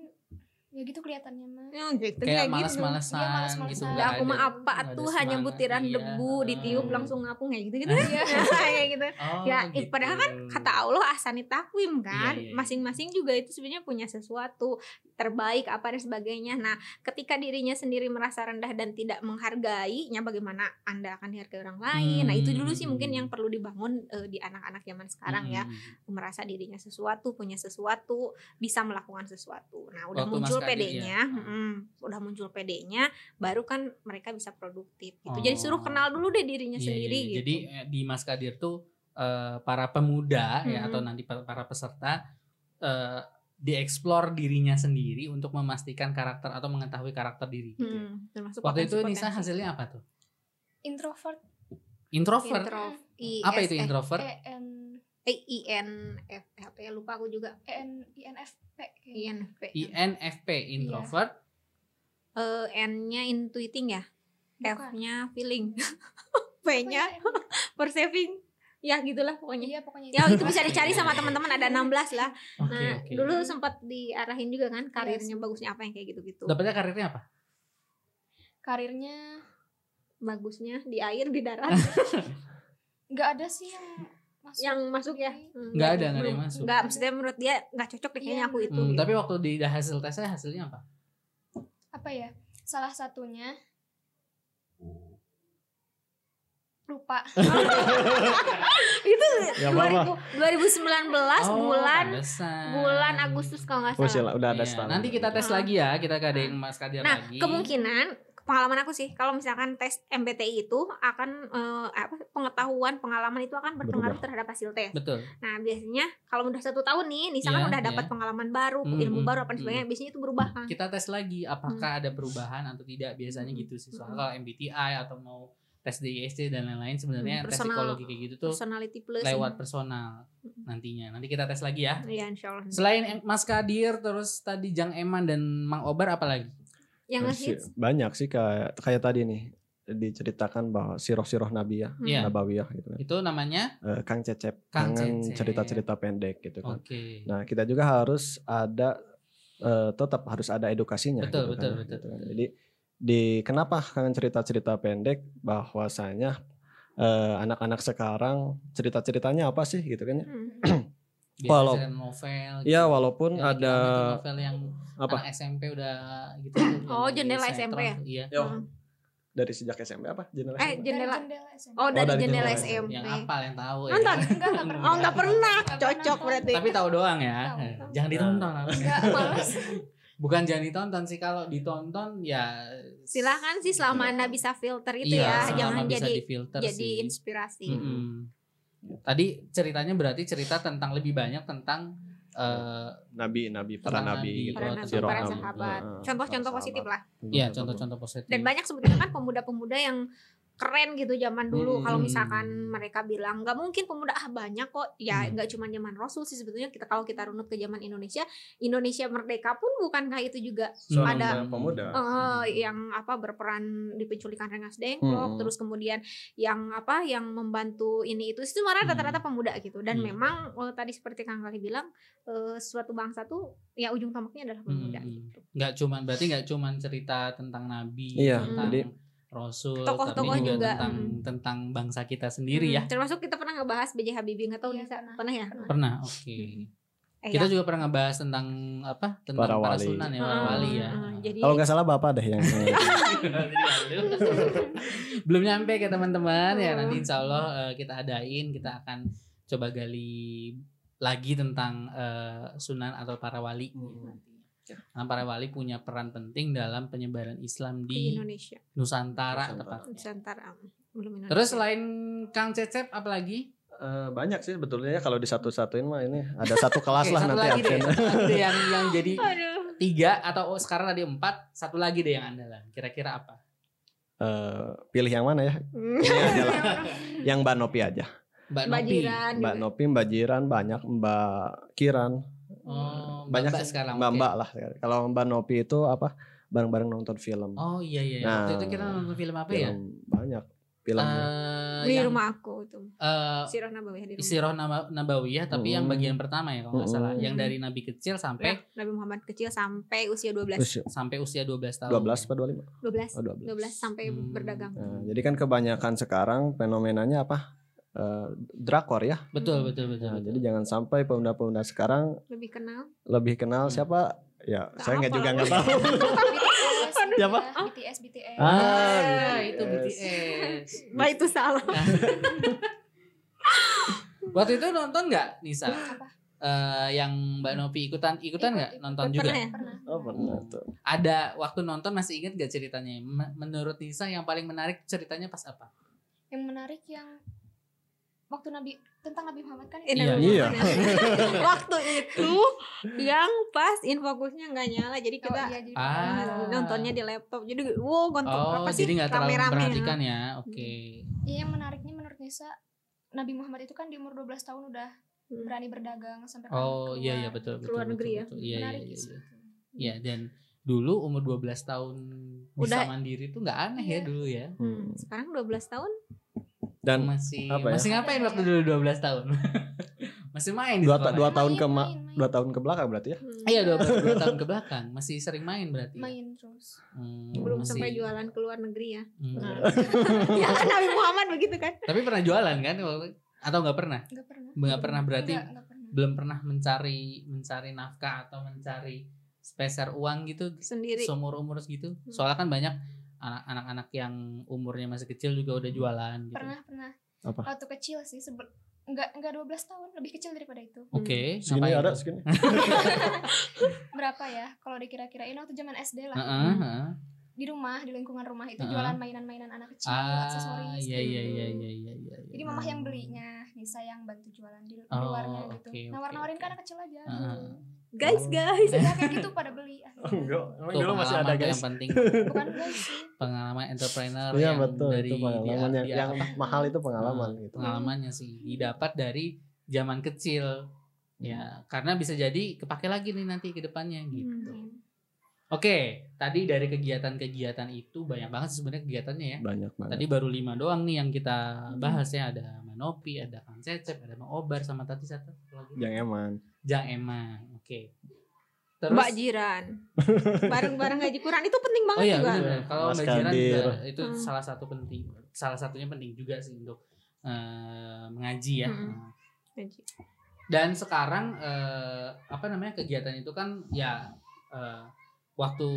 ya gitu kelihatannya mah Ya, gitu Kayak gitu. males-malesan Iya, males-malesan. gitu. Ya, nggak Ya aku mah apa tuh hanya butiran iya. debu ditiup Hmm. langsung ngapung kayak gitu gitu Iya. kayak gitu Oh, ya gitu. padahal kan kata Allah asani takwim kan Iya, iya, iya. masing-masing juga itu sebenarnya punya sesuatu terbaik apa dan sebagainya nah ketika dirinya sendiri merasa rendah dan tidak menghargainya bagaimana anda akan dihargai orang lain nah itu dulu sih mungkin Hmm. yang perlu dibangun eh, di anak-anak zaman sekarang ya Mm-mm. merasa dirinya sesuatu punya sesuatu bisa melakukan sesuatu nah udah Waktu muncul PD-nya ya. mm, udah muncul PD-nya baru kan mereka bisa produktif gitu jadi Oh. suruh kenal dulu deh dirinya Iya, sendiri iya, iya. gitu Jadi eh, di Mas Kadir tuh eh, para pemuda ya Mhm. atau nanti pa- para peserta eh, dieksplor dirinya sendiri untuk memastikan karakter atau mengetahui karakter diri. gitu. Hmm, termasuk Waktu itu. Nisa hasilnya apa tuh? Introvert. Introvert. Intro- Apa itu F- introvert? E N Eh, I N F apa ya lupa aku juga. E N I N F P. I N F INFP introvert. Eh, N-nya intuiting ya. F-nya feeling. P-nya iya, perceiving. Ya gitulah pokoknya. Iya pokoknya. Ya itu bisa dicari sama teman-teman ada 16 lah. Oke Nah, oke. dulu sempat diarahin juga kan karirnya bagusnya apa yang kayak gitu-gitu. Dapatnya karirnya apa? Karirnya Bagusnya di air, di darat. nggak ada sih yang masuk. yang masuk ya. Hmm, Nggak ada, nggak ada yang masuk. Nggak, maksudnya menurut dia nggak cocok deh kayaknya Iya. aku itu. Hmm, gitu. tapi waktu di hasil tesnya hasilnya apa? Apa ya? Salah satunya lupa. itu Ya apa-apa. 2000 2019 Oh, bulan bulan Agustus kalau nggak Oh, salah. sila- udah ada Iya. Nanti kita tes lagi ya, kita ada yang Mas Kadir Nah, lagi. kemungkinan pengalaman aku sih kalau misalkan tes MBTI itu akan eh, apa pengetahuan pengalaman itu akan berpengaruh Berubah. terhadap hasil tes. Betul. Nah biasanya kalau udah satu tahun nih, Nisa kan Iya, udah dapat iya. pengalaman baru, Hmm, ilmu hmm, baru apa hmm. sebagainya, biasanya itu berubah kan. Kita tes lagi apakah Hmm. ada perubahan atau tidak. Biasanya gitu sih. Soal kalau MBTI atau mau tes DISC dan lain-lain sebenarnya Hmm, tes personal- psikologi kayak gitu tuh Personality plus lewat ini. personal Hmm. nantinya. Nanti kita tes lagi ya. Iya insya Allah. Selain em- Mas Kadir terus tadi Jang Eman dan Mang Obar apa lagi? Yang Masih- ngehits banyak sih kayak kayak tadi nih diceritakan bahwa siroh-siroh nabi ya, Hmm. Iya. nabawiyah gitu kan. Itu namanya Eh, Kang Cecep, Kang kangen cerita-cerita pendek gitu kan. Oke. Nah, kita juga harus ada eh, tetap harus ada edukasinya Betul, gitu betul, kan, betul. gitu kan. Jadi di kenapa kangen cerita-cerita pendek bahwasanya eh, anak-anak sekarang cerita-ceritanya apa sih gitu kan ya? Hmm. Biasanya Walau- novel. Iya, walaupun Yang lagi ada rame tuh novel yang apa anak SMP udah gitu. Oh, jendela SMP ya? Iya. Yo, Hmm. dari sejak SMP apa? Jendela Eh SMP? Dari jendela jendela SMP. Oh dari dari jendela jendela SMP. Yang apa yang tahu ya. Nonton? Enggak, enggak pernah. Oh nggak pernah, cocok pernah. berarti. Tapi tahu doang ya. Tahu. Jangan ditonton. harus. Enggak, males. Bukan jangan ditonton sih kalau ditonton ya Silahkan sih selama anda bisa filter itu iya, ya, jangan bisa jadi jadi sih. inspirasi. Mm-mm. Tadi ceritanya berarti cerita tentang lebih banyak tentang eh, Nabi, nabi, para nabi, nabi, gitu. Para nabi, para sahabat. Contoh-contoh positif lah. ya contoh-contoh positif. Dan banyak sebetulnya kan pemuda-pemuda yang keren gitu zaman dulu. Hmm. Kalau misalkan mereka bilang nggak mungkin pemuda ah banyak kok. Ya Hmm. nggak cuma zaman Rasul sih sebetulnya kita kalau kita runut ke zaman Indonesia, Indonesia merdeka pun bukankah itu juga Seorang ada pemuda. eh, yang apa berperan di penculikan Rengas Dengklok Hmm. terus kemudian yang apa yang membantu ini itu itu malah Hmm. rata-rata pemuda gitu dan Hmm. memang eh, tadi seperti Kang Kali bilang eh, suatu bangsa tuh ya ujung tombaknya adalah pemuda Hmm. gitu. nggak cuman berarti nggak cuman cerita tentang nabi Iya, tentang jadi- rasul Tokoh-tokoh tapi juga, juga, tentang hmm. tentang bangsa kita sendiri ya Hmm, termasuk kita pernah ngebahas B.J. Habibie nggak tahu Iya, Nisa pernah. pernah ya pernah oke Eh, kita ya. juga pernah ngebahas tentang apa tentang para, Para wali. sunan ya para Hmm, wali ya hmm, jadi Kalau nggak salah bapak deh yang belum nyampe ke teman-teman ya Hmm. nanti insya Allah eh, kita adain kita akan coba gali lagi tentang eh, sunan atau para wali Hmm. Karena para wali punya peran penting dalam penyebaran Islam di di Indonesia Nusantara Nusantara. tepatnya. Nusantara belum Indonesia Terus selain Kang Cecep apa lagi? Eh, banyak sih sebetulnya ya kalau di satu-satuin mah ini ada satu kelas Oke, lah satu nanti lagi deh. Satu yang yang jadi aduh tiga atau oh, sekarang tadi empat, satu lagi deh yang andalan. Kira-kira apa? Eh, pilih yang mana ya? Hmm. Ini aja lah. Yang Mbak Nopi aja. Mbak Nopi. Mbak juga. Nopi, Mbak Jiran banyak, Mbak Kiran, Oh, banyak Mbak sekarang. Mbak. Mbak lah. Kalau Mbak Nopi itu apa? Bareng-bareng nonton film. Oh iya iya. Nah, Waktu itu kita nonton film apa ya? film banyak. Film Eh, di yang, rumah aku itu eh, Sirah Nabawiyah di rumah Sirah Naba- Nabawiyah tapi yang Mm. bagian pertama ya kalau nggak salah, yang dari Nabi kecil sampai Ya, Nabi Muhammad kecil sampai usia 12 usia sampai usia 12 tahun. 12 apa 25? 12 Oh, 12. 12 sampai Hmm. berdagang Nah, jadi kan kebanyakan sekarang fenomenanya apa? Eh, drakor ya. Betul betul betul. Nah, betul. jadi jangan sampai pemuda-pemuda sekarang lebih kenal lebih kenal Hmm. siapa? Ya, Nggak saya nggak juga nggak tahu. BTS, Siapa? BTS, BTS. Ah, Ah, BTS. itu BTS. Bah itu salah Waktu itu nonton nggak Nisa? Apa? Eh, yang Mbak Novi ikutan ikutan Ikut, nggak ikut. nonton Pernah juga? ya? Pernah. Oh, pernah tuh. Ada waktu nonton masih inget gak ceritanya? Menurut Nisa yang paling menarik ceritanya pas apa? Yang menarik yang waktu Nabi tentang Nabi Muhammad kan itu? Iya, Nabi iya. Muhammad. Waktu itu yang pas infokusnya nggak nyala, jadi Oh, kita iya, jadi Ah. nontonnya di laptop. Jadi wow, gontok Oh, apa sih? jadi nggak terlalu rame-rame. memperhatikan ya. Oke. Iya, yang menariknya menurut Nisa Nabi Muhammad itu kan di umur 12 tahun udah Hmm. berani berdagang sampai Oh, keluar. iya iya betul betul. Keluar betul, negeri ya? betul. Iya iya Menarik iya. sih iya. Iya, dan dulu umur 12 tahun bisa Udah- mandiri tuh nggak aneh ya Iya. dulu ya. Hmm, Sekarang 12 tahun Dan masih apa ya? masih ngapain waktu dulu 12 tahun? masih main di dua, ta- dua tahun Main, ke ma- main, main. dua tahun ke belakang berarti ya. hmm, Iya, 12 dua tahun ke belakang masih sering main berarti. ya? main terus. Hmm, belum masih- sampai jualan ke luar negeri ya. Hmm. Nah. ya kan Nabi Muhammad begitu kan? Tapi pernah jualan kan atau nggak pernah? Enggak pernah. Nggak pernah berarti Nggak, nggak pernah. belum pernah mencari mencari nafkah atau mencari spesial uang gitu Sendiri. seumur umur segitu. Hmm. Soalnya kan banyak anak-anak yang umurnya masih kecil juga udah jualan gitu. Pernah, pernah. Apa? Waktu kecil sih, sebel enggak enggak 12 tahun, lebih kecil daripada itu. Oke, Segini ngapain ada tuh? segini. Berapa ya? Kalau dikira-kirain waktu zaman SD lah. Heeh, heeh. Di rumah, di lingkungan rumah itu Heeh. jualan mainan-mainan anak kecil, Ah, aksesoris. iya iya gitu. iya iya iya iya. Jadi mamah yang belinya, Nisa yang bantu jualan di, Oh, luarnya gitu. oke, oke, Nawar-nawarin oke. ke anak kecil aja. Heeh. Guys, guys. Ya kayak gitu pada beli. akhirnya. Enggak, emang dulu masih ada guys. yang penting Bukan guys sih. pengalaman entrepreneur Iya yang betul dari itu pengalaman dia- yang, dia yang apa? mahal itu pengalaman Nah, gitu. pengalamannya sih didapat dari zaman kecil ya karena bisa jadi kepake lagi nih nanti ke depannya gitu Hmm. oke tadi dari kegiatan-kegiatan itu banyak banget sebenarnya kegiatannya ya Banyak banget. tadi baru lima doang nih yang kita bahas ya ada Manopi ada Kang Cecep ada Mang Obar sama Tati satu lagi Yang eman. Jang Emang oke terus Mbak Jiran. Bareng-bareng gaji kurang itu penting banget Oh iya juga. benar. Kalau Mas Mbak Jiran juga Kadir. itu Hmm. salah satu penting, salah satunya penting juga sih untuk eh, mengaji ya. Hmm. Gaji. Dan sekarang eh, apa namanya kegiatan itu kan ya eh, waktu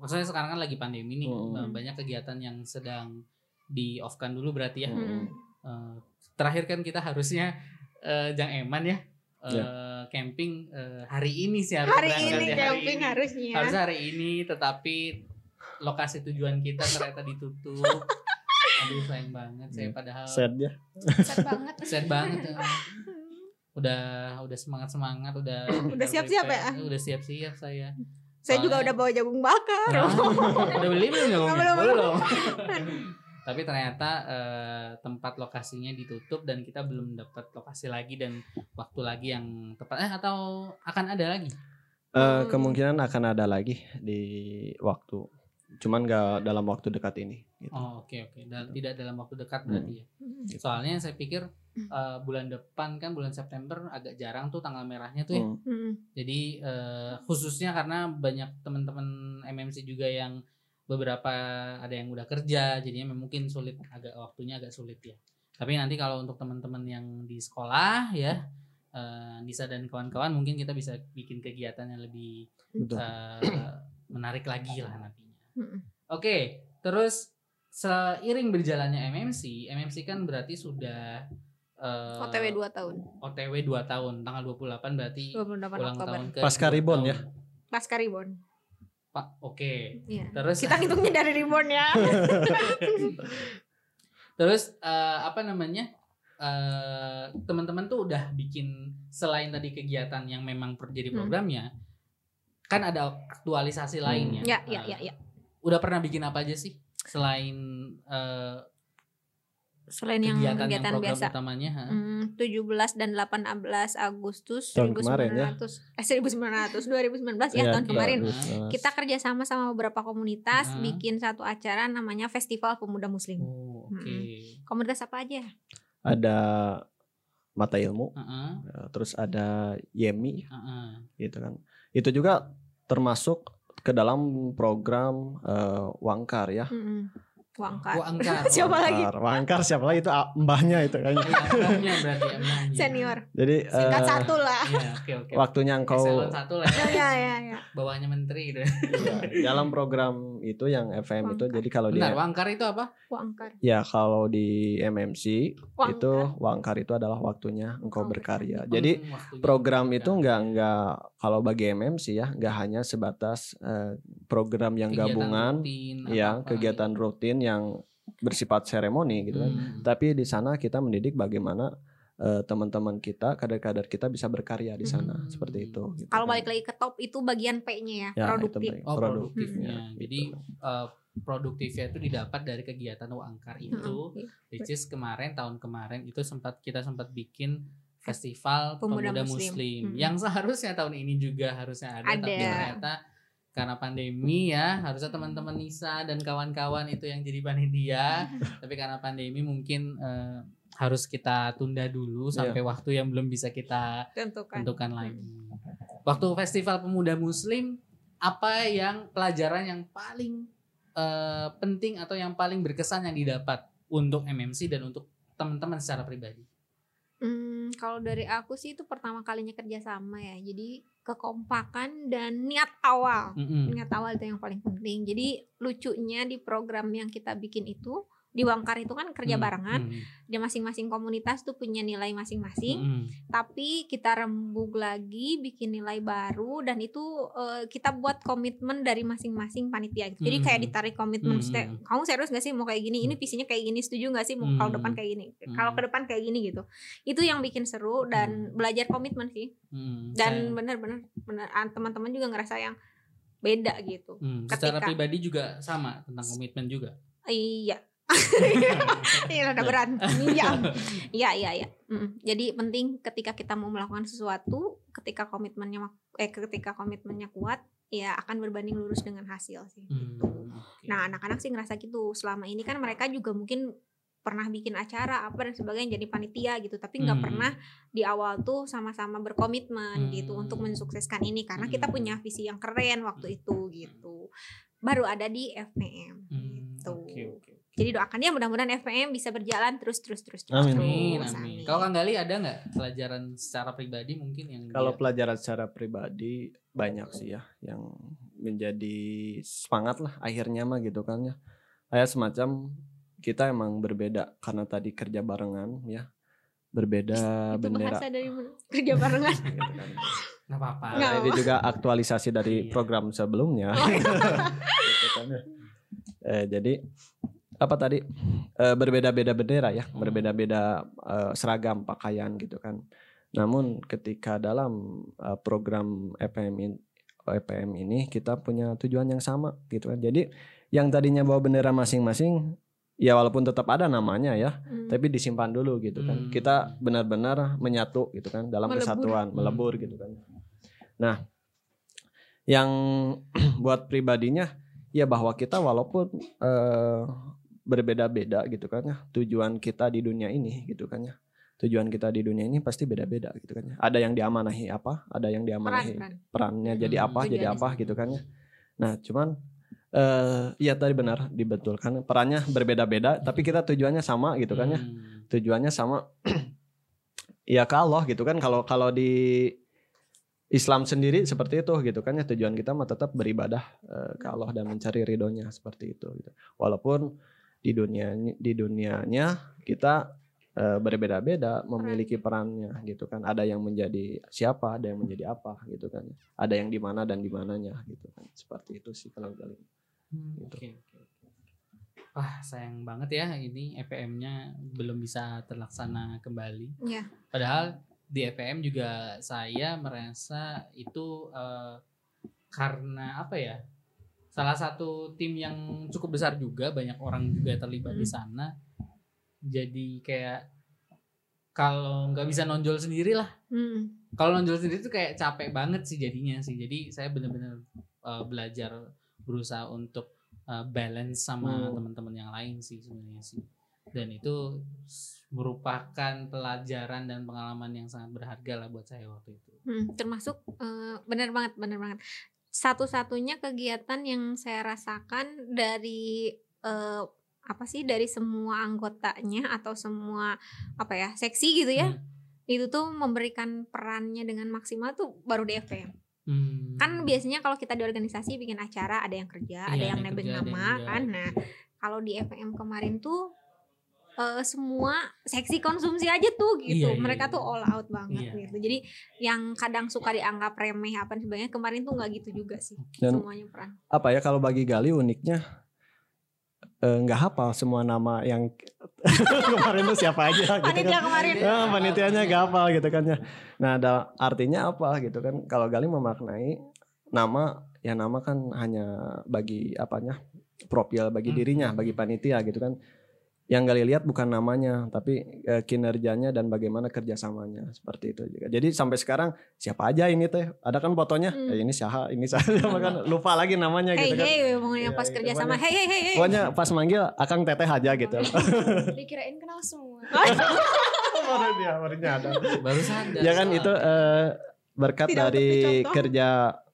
maksudnya sekarang kan lagi pandemi nih Hmm. banyak kegiatan yang sedang di off kan dulu berarti ya. Hmm. Eh, terakhir kan kita harusnya eh, Jang Eman ya. eh, Ya. Camping eh, hari ini sih harus Hari ini ya, camping harusnya. harus hari ini tetapi lokasi tujuan kita ternyata ditutup aduh sayang banget saya padahal Sad ya. Sad banget. sad banget ya. udah udah semangat semangat udah Udah siap-siap ya? udah siap siap saya Saya juga udah bawa jagung bakar. Nah, udah beli belum ya Belum, belum tapi ternyata eh, tempat lokasinya ditutup dan kita belum dapat lokasi lagi dan waktu lagi yang tepat eh atau akan ada lagi Eh, Hmm. kemungkinan akan ada lagi di waktu. Cuman nggak dalam waktu dekat ini. Gitu. oh oke oke Dan tidak dalam waktu dekat berarti ya Hmm. Soalnya saya pikir eh, bulan depan kan bulan September agak jarang tuh tanggal merahnya tuh ya. Hmm. Hmm. Jadi eh, khususnya karena banyak teman-teman MMC juga yang beberapa ada yang udah kerja, jadinya mungkin sulit agak waktunya agak sulit ya. Tapi nanti kalau untuk teman-teman yang di sekolah ya, eh, Nisa dan kawan-kawan mungkin kita bisa bikin kegiatan yang lebih Betul. eh, menarik lagi lah nantinya. Oke, terus seiring berjalannya MMC, MMC kan berarti sudah eh, OTW 2 tahun. OTW 2 tahun, tanggal 28 berarti 28 ulang Oktober. tahun ke Pasca Ribon ya? Pasca Ribon. Pak, oke. Iya. Terus Kita ngitungnya dari Ribon ya. terus eh, apa namanya? eh teman-teman tuh udah bikin selain tadi kegiatan yang memang jadi Hmm. programnya, kan ada aktualisasi lainnya. Ya, ya, ya, ya. Udah pernah bikin apa aja sih selain eh, Selain yang kegiatan, kegiatan yang program biasa. utamanya? ha? Hmm, 17 dan 18 Agustus Tahun kemarin ya? 1900 eh 1900 2019 ya Iya, tahun kemarin. bagus, bagus. Kita kerjasama sama beberapa komunitas Hmm. bikin satu acara namanya Festival Pemuda Muslim. Oh, oke. Mm-mm. Komunitas apa aja? ada mata ilmu, Heeh, eh, terus ada Yemi heeh. gitu kan. Itu juga termasuk ke dalam program eh, Wangkar ya. Mm-mm. Wangkar. Oh, angkar. Siapa lagi? Wangkar. Wangkar siapa lagi itu ah, mbahnya itu kayaknya. Iya, angkarnya berarti emangnya. Senior. Jadi Singkat eh, satu lah. Iya, oke oke. waktunya engkau Eselon satu lah ya. Ya ya ya. Bawahnya menteri gitu. Iya, dalam program itu yang FM itu Wangkar. jadi kalau di Wangkar itu apa? Wangkar. ya kalau di MMC Wangkar. itu Wangkar itu adalah waktunya engkau Engkau berkarya. Jadi waktunya program itu enggak enggak kalau bagi MMC ya enggak hanya sebatas eh, program yang Kegiatan gabungan rutin, ya apa-apa kegiatan rutin yang bersifat seremoni gitu kan. Hmm. Tapi di sana kita mendidik bagaimana eh, teman-teman kita, kader-kader kita bisa berkarya di sana Hmm. seperti itu. gitu Kalau kan. balik lagi ke top itu bagian P-nya ya, Ya, itu produktif. baik. Oh, produktifnya. produktifnya. gitu. Jadi eh, produktifnya itu didapat dari kegiatan Wangkar itu, Heeh. which is kemarin tahun kemarin itu sempat kita sempat bikin festival pemuda, Pemuda muslim, Muslim. Hmm. yang seharusnya tahun ini juga harusnya ada, tapi Ada. ternyata karena pandemi ya harusnya teman-teman Nisa dan kawan-kawan itu yang jadi panitia tapi karena pandemi mungkin eh, harus kita tunda dulu sampai waktu yang belum bisa kita Tentukan. tentukan lagi. Waktu Festival Pemuda Muslim, apa yang pelajaran yang paling eh, penting atau yang paling berkesan yang didapat untuk MMC dan untuk teman-teman secara pribadi? Hmm, kalau dari aku sih itu pertama kalinya kerjasama ya. Jadi kekompakan dan niat awal. Mm-mm. Niat awal itu yang paling penting. Jadi lucunya di program yang kita bikin itu di Wangkar itu kan kerja Hmm, barengan. hmm, Dia masing-masing komunitas tuh punya nilai masing-masing. hmm, Tapi kita rembug lagi, bikin nilai baru dan itu eh, kita buat komitmen dari masing-masing panitia. gitu. Jadi kayak Hmm. ditarik komitmen. Hmm. Kamu serius gak sih mau kayak gini? Ini visinya kayak gini. Setuju gak sih mau kalau Hmm. depan kayak gini? Kalau ke depan kayak gini gitu. Itu yang bikin seru dan belajar komitmen sih. hmm. Dan bener-bener bener teman-teman juga ngerasa yang beda gitu. hmm, secara pribadi juga sama tentang komitmen juga. Iya. Iya udah berat. Iya. Iya iya iya. Mm. Jadi penting ketika kita mau melakukan sesuatu, ketika komitmennya eh ketika komitmennya kuat, ya akan berbanding lurus dengan hasil sih. Hmm, Gitu. Nah, anak-anak sih ngerasa gitu. Selama ini kan mereka juga mungkin pernah bikin acara apa dan sebagainya jadi panitia gitu, tapi nggak Hmm. pernah di awal tuh sama-sama berkomitmen gitu Hmm. untuk mensukseskan ini karena kita Hmm. punya visi yang keren waktu itu gitu. Baru ada di FPM. Hmm, gitu. Jadi doakan ya mudah-mudahan FPM bisa berjalan terus terus terus terus. Amin. Amin, terus. amin. Kalau Kang Gali ada nggak pelajaran secara pribadi mungkin yang Kalau dia- pelajaran secara pribadi banyak sih ya yang menjadi semangat lah akhirnya mah gitu kan ya. Kayak semacam kita emang berbeda karena tadi kerja barengan ya. Berbeda itu bendera. dari kerja barengan. gitu kan. nggak apa-apa. Nah, ini juga aktualisasi dari Iya. program sebelumnya. Gitu kan ya. Eh, jadi apa tadi Eh, berbeda-beda bendera ya, berbeda-beda eh, seragam pakaian gitu kan. Namun ketika dalam eh, program EPM EPM ini kita punya tujuan yang sama gitu kan. Jadi yang tadinya bawa bendera masing-masing ya walaupun tetap ada namanya ya, Hmm. tapi disimpan dulu gitu kan. Hmm. Kita benar-benar menyatu gitu kan dalam Melebur. kesatuan, Hmm. melebur gitu kan. Nah, yang buat pribadinya ya bahwa kita walaupun eh, berbeda-beda gitu kan ya, tujuan kita di dunia ini gitu kan ya. Tujuan kita di dunia ini pasti beda-beda gitu kan ya. Ada yang diamanahi apa, ada yang peran diamanahi peran. perannya jadi Hmm, apa, jadi apa gitu kan ya. Nah, cuman eh ya tadi benar dibetulkan perannya berbeda-beda tapi kita tujuannya sama gitu kan ya Hmm. tujuannya sama ya ke Allah gitu kan kalau kalau di Islam sendiri seperti itu gitu kan ya tujuan kita mah tetap beribadah eh, ke Allah dan mencari ridhonya seperti itu gitu. walaupun di dunia di dunianya kita eh, berbeda-beda memiliki perannya gitu kan ada yang menjadi siapa ada yang menjadi apa gitu kan ada yang di mana dan di mananya gitu kan seperti itu sih kalau kali Hmm, Gitu. Oke oke. oke. Wah sayang banget ya ini EPM-nya belum bisa terlaksana kembali. Iya. Padahal di EPM juga saya merasa itu eh, karena apa ya? Salah satu tim yang cukup besar juga banyak orang juga terlibat di Hmm. sana. Jadi kayak kalau nggak bisa nonjol sendiri lah. Hmm. Kalau nonjol sendiri tuh kayak capek banget sih jadinya sih. Jadi saya benar-benar eh, belajar berusaha untuk eh, balance sama Hmm. teman-teman yang lain sih sebenarnya sih. Dan itu merupakan pelajaran dan pengalaman yang sangat berharga lah buat saya waktu itu. Hmm, termasuk eh, benar banget benar banget satu-satunya kegiatan yang saya rasakan dari eh, apa sih dari semua anggotanya atau semua apa ya seksi gitu ya Hmm. itu tuh memberikan perannya dengan maksimal tuh baru di FPM Hmm. kan biasanya kalau kita di organisasi bikin acara ada yang kerja ada Iya, yang ada yang nebeng nama kan nah kalau di FPM kemarin tuh eh, semua seksi konsumsi aja tuh gitu Iya, iya, mereka iya. tuh all out banget Iya. gitu jadi yang kadang suka dianggap remeh apa sebagainya kemarin tuh nggak gitu juga sih Dan- semuanya peran apa ya kalau bagi Gali uniknya eh, nggak hafal semua nama yang kemarin itu siapa aja gitu Panitia kan. kemarin. Ya, panitianya nggak hafal gitu kan ya. Nah, ada artinya apa gitu kan? Kalau Gali memaknai nama ya nama kan hanya bagi apanya profil bagi Hmm. dirinya, bagi panitia gitu kan. Yang Gali lihat bukan namanya, tapi eh, kinerjanya dan bagaimana kerjasamanya seperti itu juga. Jadi sampai sekarang siapa aja ini teh? Ada kan fotonya? Hmm. Eh, ini Syaha, ini Syaha, kan lupa lagi namanya Hey gitu kan. hey, pokoknya Iya, pas iya, kerja sama pokoknya- hey hey hey hey. Pokoknya pas manggil akang teteh aja gitu. Dikirain kenal semua. baru dia baru nyadar. Baru sadar. ya kan itu eh, berkat Tidak dari kerja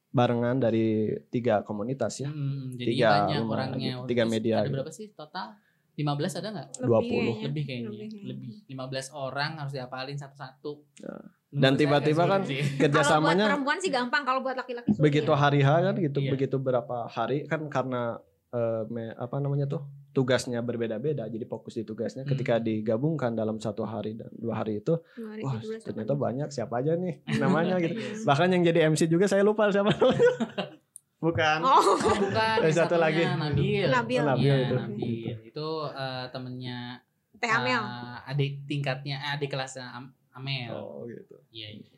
barengan dari tiga komunitas ya. Hmm, jadi Tiga banyak rumah orangnya. gitu, tiga media Ada gitu. berapa sih total? 15 ada nggak? 20. kayaknya. Lebih kayaknya. Lebih Lebih, kayaknya. 15 orang harus diapalin satu-satu. Ya. Dan tiba-tiba agak kan sih. Kalau buat Kerjasamanya perempuan sih gampang, kalau buat laki-laki sulit. begitu hari H kan gitu, Iya. begitu berapa hari kan karena eh, me- apa namanya tuh tugasnya berbeda-beda, jadi fokus di tugasnya. Hmm. Ketika digabungkan dalam satu hari dan dua hari itu, wah ternyata banyak siapa aja nih namanya gitu. Yes. Bahkan yang jadi MC juga saya lupa siapa namanya. Bukan. Oh, Oh bukan, satu satunya, lagi. Nabil. Nabil. Oh, Nabil Iya, itu. Nabil. Itu eh, temennya Teh Amel. eh, adik tingkatnya, eh, adik kelasnya Am- Amel. Oh gitu. Iya. iya.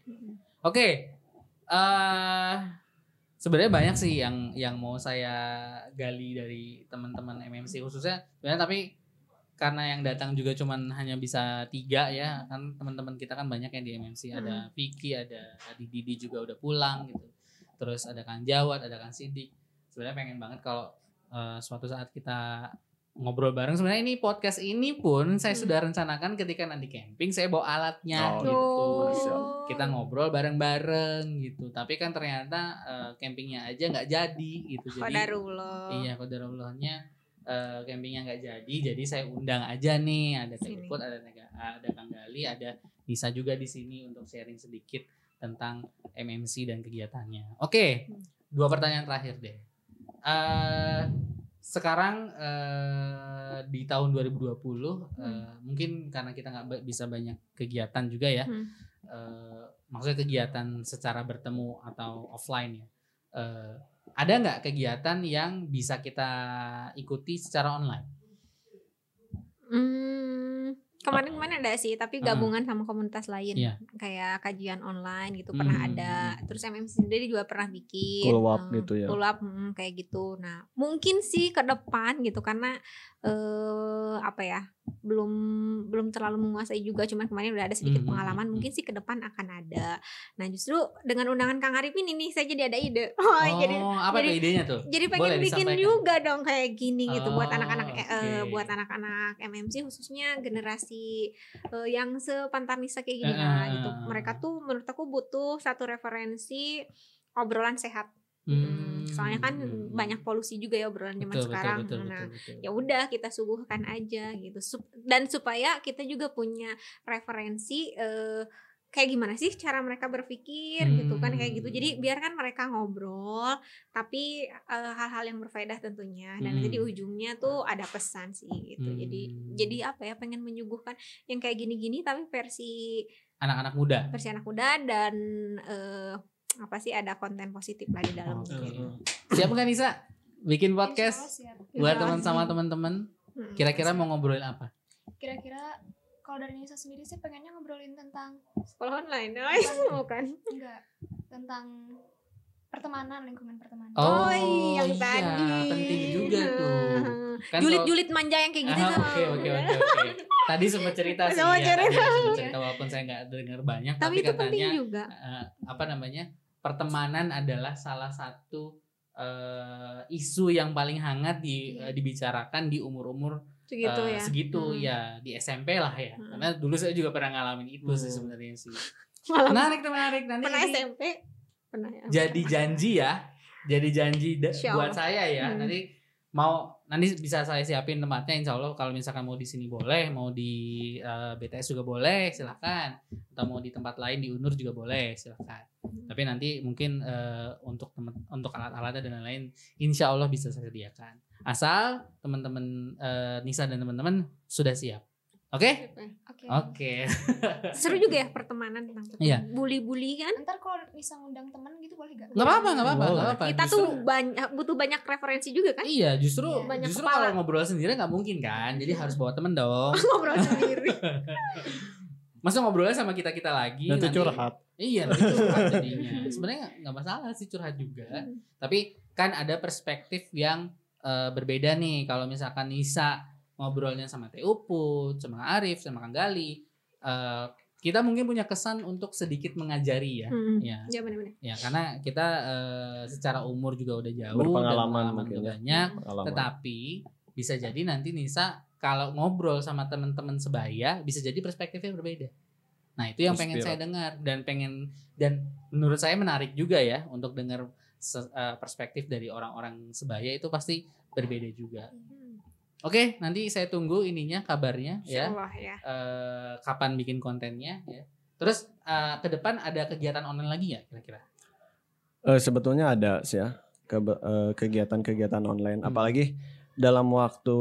Oke. eh sebenarnya banyak sih yang yang mau saya gali dari teman-teman MMC khususnya sebenarnya tapi karena yang datang juga cuman hanya bisa tiga ya kan teman-teman kita kan banyak yang di MMC ada Vicky ada Adi Didi juga udah pulang gitu terus ada Kang Jawad ada Kang Sidik sebenarnya pengen banget kalau eh, suatu saat kita ngobrol bareng. Sebenarnya ini podcast ini pun saya Hmm. sudah rencanakan ketika nanti camping saya bawa alatnya. Oh, gitu. Oh. kita ngobrol bareng-bareng gitu. Tapi kan ternyata eh, campingnya aja nggak jadi gitu. Jadi Qadarullah. iya kodarullahnya eh, campingnya nggak jadi. Jadi saya undang aja nih. Ada. Iput ada Nega- ada Kang Gali ada Nisa juga di sini untuk sharing sedikit tentang MMC dan kegiatannya. Oke dua pertanyaan terakhir deh. Eh, sekarang eh, di tahun 2020 eh, mungkin karena kita nggak bisa banyak kegiatan juga ya Hmm. eh, maksudnya kegiatan secara bertemu atau offline ya Eh, ada nggak kegiatan yang bisa kita ikuti secara online? Hmm, kemarin-kemarin ada sih, tapi Ah. gabungan sama komunitas lain, Iya. kayak kajian online gitu pernah Hmm. ada. Terus MMC sendiri juga pernah bikin. Pull up eh, gitu ya. Pull up mm, kayak gitu. Nah, mungkin sih ke depan gitu karena eh apa ya? belum belum terlalu menguasai juga cuman kemarin udah ada sedikit Hmm, pengalaman hmm, mungkin sih ke depan akan ada nah justru dengan undangan Kang Arifin ini saya jadi ada ide oh, jadi apa jadi- idenya tuh jadi Boleh pengen bikin disampaikan. juga dong kayak gini gitu buat Oh, anak-anak eh, eh, buat anak-anak MMC khususnya generasi eh, yang sepantarnisa kayak gini Eh, lah gitu. Mereka tuh menurut aku butuh satu referensi obrolan sehat. Hmm. Soalnya kan banyak polusi juga ya obrolan zaman betul, sekarang. betul, betul, nah, betul, betul. ya udah kita suguhkan aja gitu. Sup- Dan supaya kita juga punya referensi eh kayak gimana sih cara mereka berpikir gitu kan kayak gitu. Jadi Hmm. biarkan mereka ngobrol tapi eh, hal-hal yang berfaedah tentunya dan nanti di Hmm. ujungnya tuh ada pesan sih gitu. Jadi Hmm. jadi apa ya pengen menyuguhkan yang kayak gini-gini tapi versi anak-anak muda versi anak muda dan eh, apa sih ada konten positif lah di dalam Oke. gitu. siap nggak Nisa bikin Insya Allah podcast siap. buat teman sama teman-teman Hmm. kira-kira mau ngobrolin apa Kira-kira kalau dari Nisa sendiri sih pengennya ngobrolin tentang sekolah online bukan enggak tentang pertemanan lingkungan pertemanan. Oh, yang iya, tadi. penting juga tuh kan Julit-julit manja yang kayak gitu Ah, tuh. Oke oke oke oke. Tadi sempat cerita sih ya. Tadi cerita. sempat cerita walaupun saya nggak dengar banyak, tapi, Tapi itu penting katanya juga. eh, apa namanya pertemanan adalah salah satu eh, isu yang paling hangat di eh, dibicarakan di umur-umur Segitu eh, ya. segitu Hmm. ya di SMP lah ya. Hmm. Karena dulu saya juga pernah ngalamin itu sih Hmm. sebenarnya sih. Malah Menarik tuh menarik nanti pernah SMP. Pernah ya. jadi janji ya. Jadi janji buat saya ya. Hmm. Nanti mau nanti bisa saya siapin tempatnya insya Allah kalau misalkan mau di sini boleh mau di eh, BTS juga boleh silahkan atau mau di tempat lain di Unur juga boleh silahkan tapi nanti mungkin eh, untuk temen, untuk alat-alatnya dan lain-lain insya Allah bisa saya sediakan. Asal teman-teman eh, Nisa dan teman-teman sudah siap Oke? Oke. Oke. Seru juga ya pertemanan tentang Iya. bully-bully kan. Ntar kalau bisa ngundang teman gitu boleh gak? Nggak apa-apa, nggak apa-apa, nggak apa-apa. Kita Justru- tuh banyak butuh banyak referensi juga kan. Iya, justru Iya. Banyak justru kepala. kalau ngobrol sendiri nggak mungkin kan. Jadi harus bawa temen dong. Ngobrol sendiri. Masa ngobrolnya sama kita kita lagi. Nanti nanti- curhat. Iya, nanti curhat jadinya. Sebenarnya nggak masalah sih curhat juga. Tapi kan ada perspektif yang eh, berbeda nih. Kalau misalkan Nisa ngobrolnya sama Teh Uput, sama Arif, sama Kang Gali, eh, kita mungkin punya kesan untuk sedikit mengajari ya. Hmm. Ya, Ya benar-benar. ya karena kita eh, secara umur juga udah jauh Berpengalaman dan pengalaman mungkin ya. banyak. Pengalaman. Tetapi bisa jadi nanti Nisa kalau ngobrol sama teman-teman sebaya bisa jadi perspektifnya berbeda. Nah itu yang pengen saya dengar dan pengen dan menurut saya menarik juga ya untuk dengar eh, perspektif dari orang-orang sebaya itu pasti berbeda juga. Oke nanti saya tunggu ininya kabarnya ya ya. Eh, kapan bikin kontennya ya. Terus eh, ke depan ada kegiatan online lagi ya kira-kira? Eh, sebetulnya ada sih ya kebe- eh, kegiatan-kegiatan online. Hmm. Apalagi dalam waktu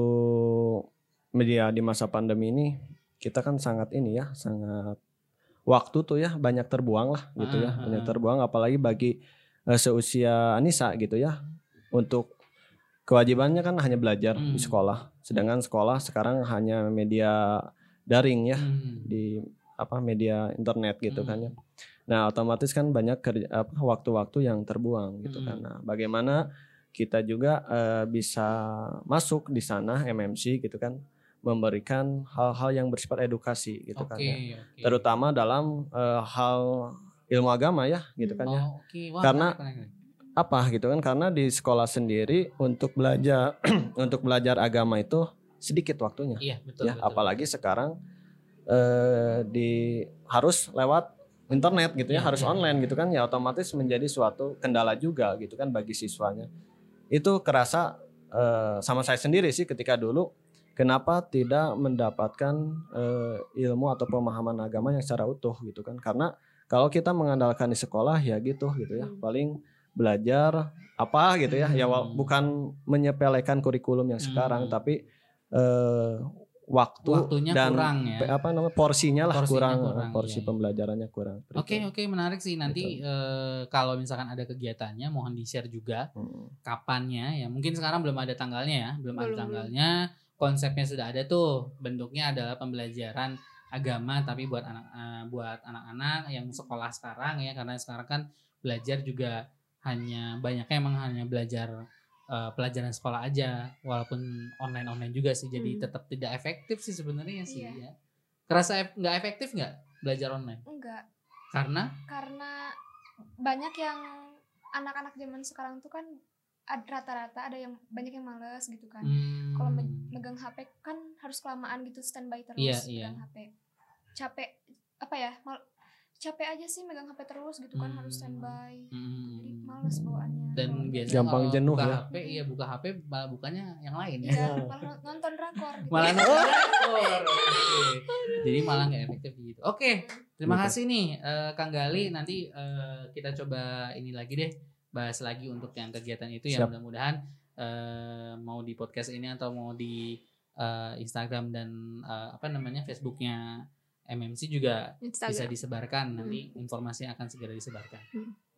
media di masa pandemi ini kita kan sangat ini ya, sangat waktu tuh ya banyak terbuang lah gitu ya, Ah, ah, banyak ah. terbuang. Apalagi bagi eh, seusia Anissa gitu ya, untuk kewajibannya kan hanya belajar Hmm. di sekolah. Sedangkan sekolah sekarang hanya media daring ya Hmm. di apa media internet gitu Hmm. kan ya. Nah, otomatis kan banyak kerja, apa, waktu-waktu yang terbuang gitu Hmm. kan. Nah, bagaimana kita juga eh, bisa masuk di sana MMC gitu kan memberikan hal-hal yang bersifat edukasi gitu kan Oke, ya. oke. Terutama dalam eh, hal ilmu agama ya gitu kan ya. Oh, oke. Wah, Karena-. Apa gitu kan karena di sekolah sendiri untuk belajar untuk belajar agama itu sedikit waktunya Iya betul. ya betul. apalagi sekarang eh di harus lewat internet gitu ya Iya, harus iya. online gitu kan ya otomatis menjadi suatu kendala juga gitu kan bagi siswanya itu kerasa eh, sama saya sendiri sih ketika dulu kenapa tidak mendapatkan eh, ilmu atau pemahaman agama yang secara utuh gitu kan karena kalau kita mengandalkan di sekolah ya gitu gitu ya Hmm. paling belajar apa gitu ya ya Hmm. bukan menyepelekan kurikulum yang sekarang Hmm. tapi eh, waktu Waktunya dan kurang ya. apa namanya porsinya lah Porsinya kurang, kurang, porsi iya, pembelajarannya kurang. Oke oke menarik sih nanti eh, kalau misalkan ada kegiatannya mohon di share juga Hmm. kapannya ya mungkin sekarang belum ada tanggalnya ya belum, ada Belum, tanggalnya konsepnya sudah ada tuh bentuknya adalah pembelajaran agama tapi buat anak eh, buat anak-anak yang sekolah sekarang ya karena sekarang kan belajar juga hanya banyaknya emang hanya belajar eh, pelajaran sekolah aja walaupun online online juga sih jadi Hmm. tetap tidak efektif sih sebenarnya sih Iya. ya kerasa ef- nggak efektif nggak belajar online Enggak, karena karena banyak yang anak-anak zaman sekarang tuh kan rata-rata ada yang banyak yang males gitu kan. hmm, Kalau me- megang HP kan harus kelamaan gitu standby terus Iya, iya. megang HP. Capek apa ya? Mal- capek aja sih megang HP terus gitu kan harus Hmm. standby. hmm, Jadi males bawaannya. dan biasanya Gampang kalau jenuh buka ya. HP iya buka HP malah bukanya yang lain ya Iya, malah nonton drakor gitu. malah nonton drakor. Oke. jadi malah nggak efektif gitu oke terima Gitu. kasih nih eh, Kang Gali nanti eh, kita coba ini lagi deh bahas lagi untuk yang kegiatan itu yang Siap. mudah-mudahan eh, mau di podcast ini atau mau di eh, Instagram dan eh, apa namanya Facebooknya MMC juga bisa Instagram. disebarkan nanti informasinya akan segera disebarkan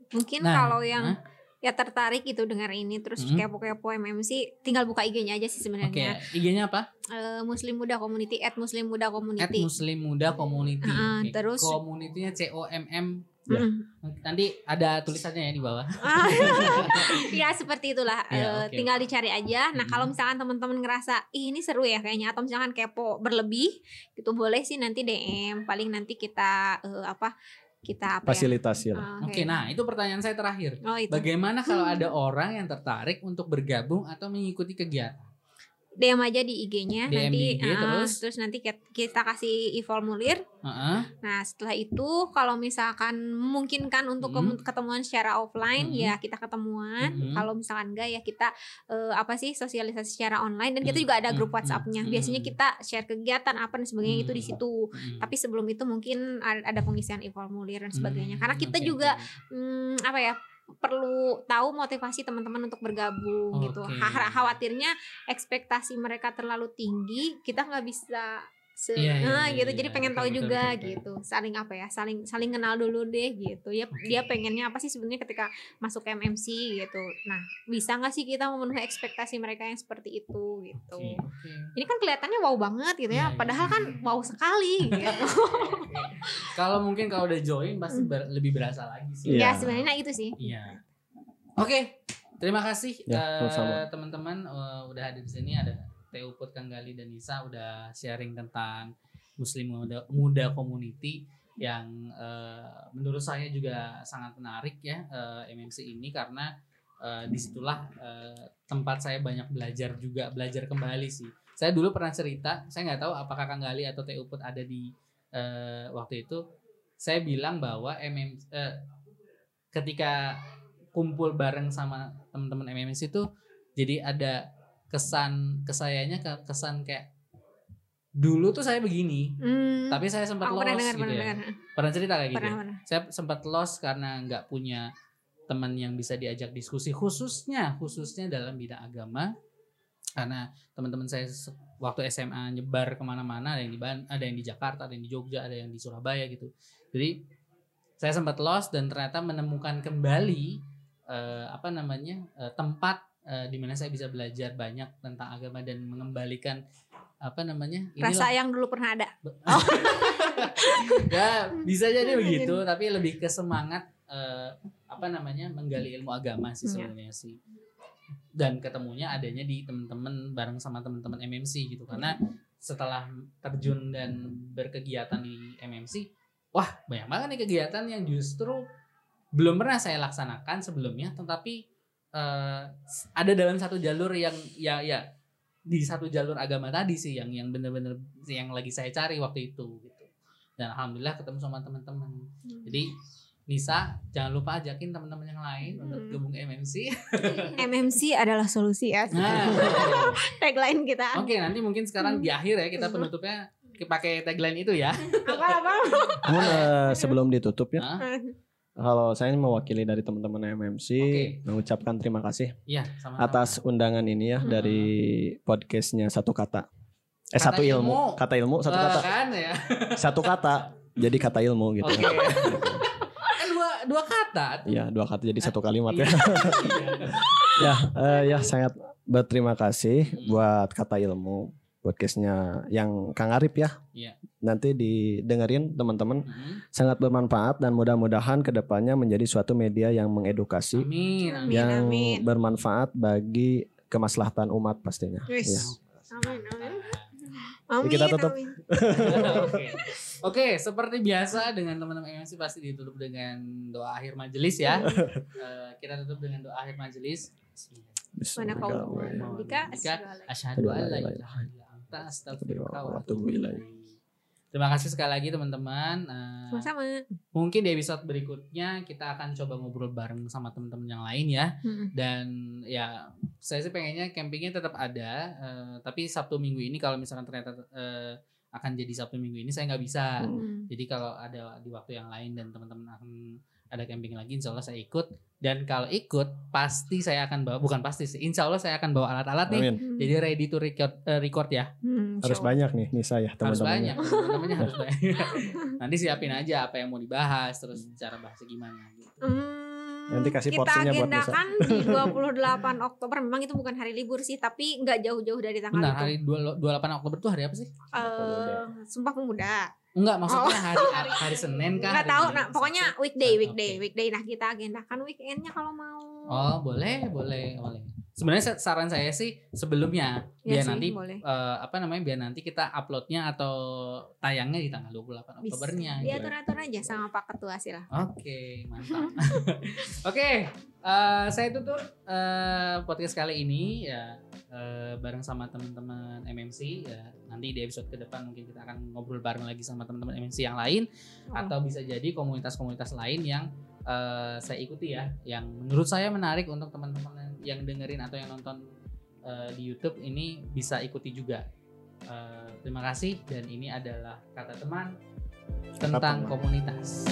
Mungkin Nah, kalau yang hah? ya tertarik gitu dengar ini terus Hmm. kepo-kepo MMC tinggal buka IG-nya aja sih oke sebenarnya. IG-nya apa Eh, Muslim Muda Community at Muslim Muda at Community. Muslim Muda Community. Ah, Oke. terus- Community-nya C O M M. Ya. Nanti ada tulisannya ya di bawah. Ah, ya seperti itulah. Ya, Eh, oke. Tinggal dicari aja. Nah kalau misalkan teman-teman ngerasa Ih, ini seru ya kayaknya atau misalkan kepo berlebih, itu boleh sih nanti DM. Paling nanti kita eh, apa? Kita apa ya? Fasilitasi lah. Ah, Oke, nah itu pertanyaan saya terakhir. Oh itu. Bagaimana kalau Hmm. ada orang yang tertarik untuk bergabung atau mengikuti kegiatan? DM aja di IG-nya DM nanti di IG, ah, terus? nanti kita, kasih e-formulir. Heeh. Nah, setelah itu kalau misalkan memungkinkan untuk Hmm. ketemuan secara offline Hmm. ya kita ketemuan. Hmm. Kalau misalkan enggak ya kita eh, apa sih sosialisasi secara online dan kita Hmm. juga ada grup Hmm. WhatsApp-nya. Hmm. Biasanya kita share kegiatan apa dan sebagainya itu di situ. Tapi sebelum itu mungkin ada pengisian e-formulir dan sebagainya. Karena kita oke, juga hmm, apa ya perlu tahu motivasi teman-teman untuk bergabung gitu. Oke. Ha- Khawatirnya ekspektasi mereka terlalu tinggi, kita nggak bisa Se- Iya, iya, nah, iya, gitu iya, jadi pengen betul, tahu betul, juga betul, betul. gitu saling apa ya saling saling kenal dulu deh gitu ya dia pengennya apa sih sebenarnya ketika masuk ke MMC gitu nah bisa nggak sih kita memenuhi ekspektasi mereka yang seperti itu gitu Oke, oke. ini kan kelihatannya wow banget gitu Iya, ya iya. padahal kan wow sekali gitu Kalau mungkin kalau udah join pasti ber- lebih berasa lagi sih. Iya. ya sebenarnya itu sih Iya. Oke, terima kasih Ya, eh, sama-sama. teman-teman eh, udah hadir di sini ada Teu Put Kang Gali dan Nisa udah sharing tentang Muslim Muda, Muda Community yang eh, menurut saya juga sangat menarik ya eh, MMC ini karena eh, di situlah eh, tempat saya banyak belajar juga belajar kembali sih. Saya dulu pernah cerita, saya nggak tahu apakah Kang Gali atau Put ada di eh, waktu itu. Saya bilang bahwa MM eh, ketika kumpul bareng sama teman-teman MMS itu jadi ada kesan kesayanya ke kesan kayak dulu tuh saya begini Hmm, tapi saya sempat aku lost pernah dengar gitu pernah ya. dengar. Pernah cerita kayak gitu pernah ya? pernah. Saya sempat lost karena nggak punya teman yang bisa diajak diskusi khususnya khususnya dalam bidang agama. Karena teman-teman saya waktu SMA nyebar ke mana-mana ada yang di Ban- ada yang di Jakarta ada yang di Jogja ada yang di Surabaya gitu. Jadi saya sempat lost dan ternyata menemukan kembali eh, apa namanya eh, tempat eh, di mana saya bisa belajar banyak tentang agama dan mengembalikan apa namanya inilah- rasa yang dulu pernah ada. Ya bisa jadi begitu tapi lebih ke semangat eh, apa namanya menggali ilmu agama sih Iya. sebenarnya sih. Dan ketemunya adanya di teman-teman bareng sama teman-teman MMC gitu. Karena setelah terjun dan berkegiatan di MMC wah banyak banget nih kegiatan yang justru belum pernah saya laksanakan sebelumnya tetapi eh, ada dalam satu jalur yang ya ya di satu jalur agama tadi sih yang yang bener-bener yang lagi saya cari waktu itu gitu. Dan alhamdulillah ketemu sama teman-teman. Jadi Nisa jangan lupa ajakin teman-teman yang lain untuk Hmm. gabung ke MMC MMC adalah solusi ya. Nah. Tagline kita. Oke nanti mungkin sekarang di akhir ya kita penutupnya pakai tagline itu ya. Apa apa eh, sebelum ditutup ya, Hah? Kalau saya mewakili dari teman-teman MMC Oke. mengucapkan terima kasih Iya sama atas undangan ini ya Hmm. dari podcastnya satu kata. Eh Kata satu ilmu. ilmu. kata ilmu satu kata. kan ya Satu kata jadi kata ilmu gitu. oke kan dua dua kata Iya, dua kata jadi satu kalimat Iya. ya. ya, eh, ya sangat berterima kasih Hmm. buat kata ilmu podcastnya yang Kang Arif ya. Iya. Nanti didengerin teman-teman Hmm. sangat bermanfaat dan mudah-mudahan ke depannya menjadi suatu media yang mengedukasi amin amin Amin, yang amin. bermanfaat bagi kemaslahatan umat pastinya. Wis. Ya. amin amin Jadi kita tutup. amin. Oke. Oke, seperti biasa dengan teman-teman MMC pasti ditutup dengan doa akhir majelis ya. Eh, kita tutup dengan doa akhir majelis. Mana kau Bismillahirrahmanirrahim. Dika Dika, asyhadu Asyhadu an la ilaha illa atubu ilaik. Terima kasih sekali lagi teman-teman. Eh, sama-sama mungkin di episode berikutnya kita akan coba ngobrol bareng sama teman-teman yang lain ya. Mm-mm. Dan ya saya sih pengennya campingnya tetap ada. eh, tapi Sabtu Minggu ini kalau misalkan ternyata eh, akan jadi Sabtu Minggu ini saya nggak bisa. Mm. Jadi kalau ada di waktu yang lain dan teman-teman akan ada camping lagi, insya Allah saya ikut. Dan kalau ikut, pasti saya akan bawa, bukan pasti sih, insya Allah saya akan bawa alat-alat nih. Amin. Jadi ready to record, eh, record ya. Hmm, Harus banyak nih Nisa ya Harus teman-temannya. banyak, teman-temannya harus banyak. Nanti siapin aja apa yang mau dibahas, terus cara bahasnya gimana. Gitu. Hmm, Nanti kasih kita porsinya buat Nisa. agendakan di 28 Oktober. Memang itu bukan hari libur sih, tapi nggak jauh-jauh dari tanggal Bentar, itu. hari 28 Oktober itu hari apa sih? Eh, Sumpah Pemuda. Enggak, maksudnya Oh. hari hari Senin kah? Nggak hari tahu. Nah, pokoknya weekday, weekday, oke. weekday. Nah, kita agendakan weekendnya kalau mau. Oh, boleh, boleh, boleh. Sebenarnya sa- saran saya sih sebelumnya Ya biar sih, nanti boleh. eh, apa namanya biar nanti kita uploadnya atau tayangnya di tanggal 28 Bisa. Oktobernya. gitu. Diatur-atur aja sama Pak Ketua sih lah. Oke, mantap. Oke, eh, saya tutup eh, podcast kali ini ya eh, bareng sama teman-teman MMC ya. Nanti di episode ke depan mungkin kita akan ngobrol bareng lagi sama teman-teman MMC yang lain Oh. atau bisa jadi komunitas-komunitas lain yang eh, saya ikuti ya, yang menurut saya menarik untuk teman-teman yang dengerin atau yang nonton eh, di YouTube ini bisa ikuti juga. Eh, terima kasih dan ini adalah kata teman tentang teman. komunitas.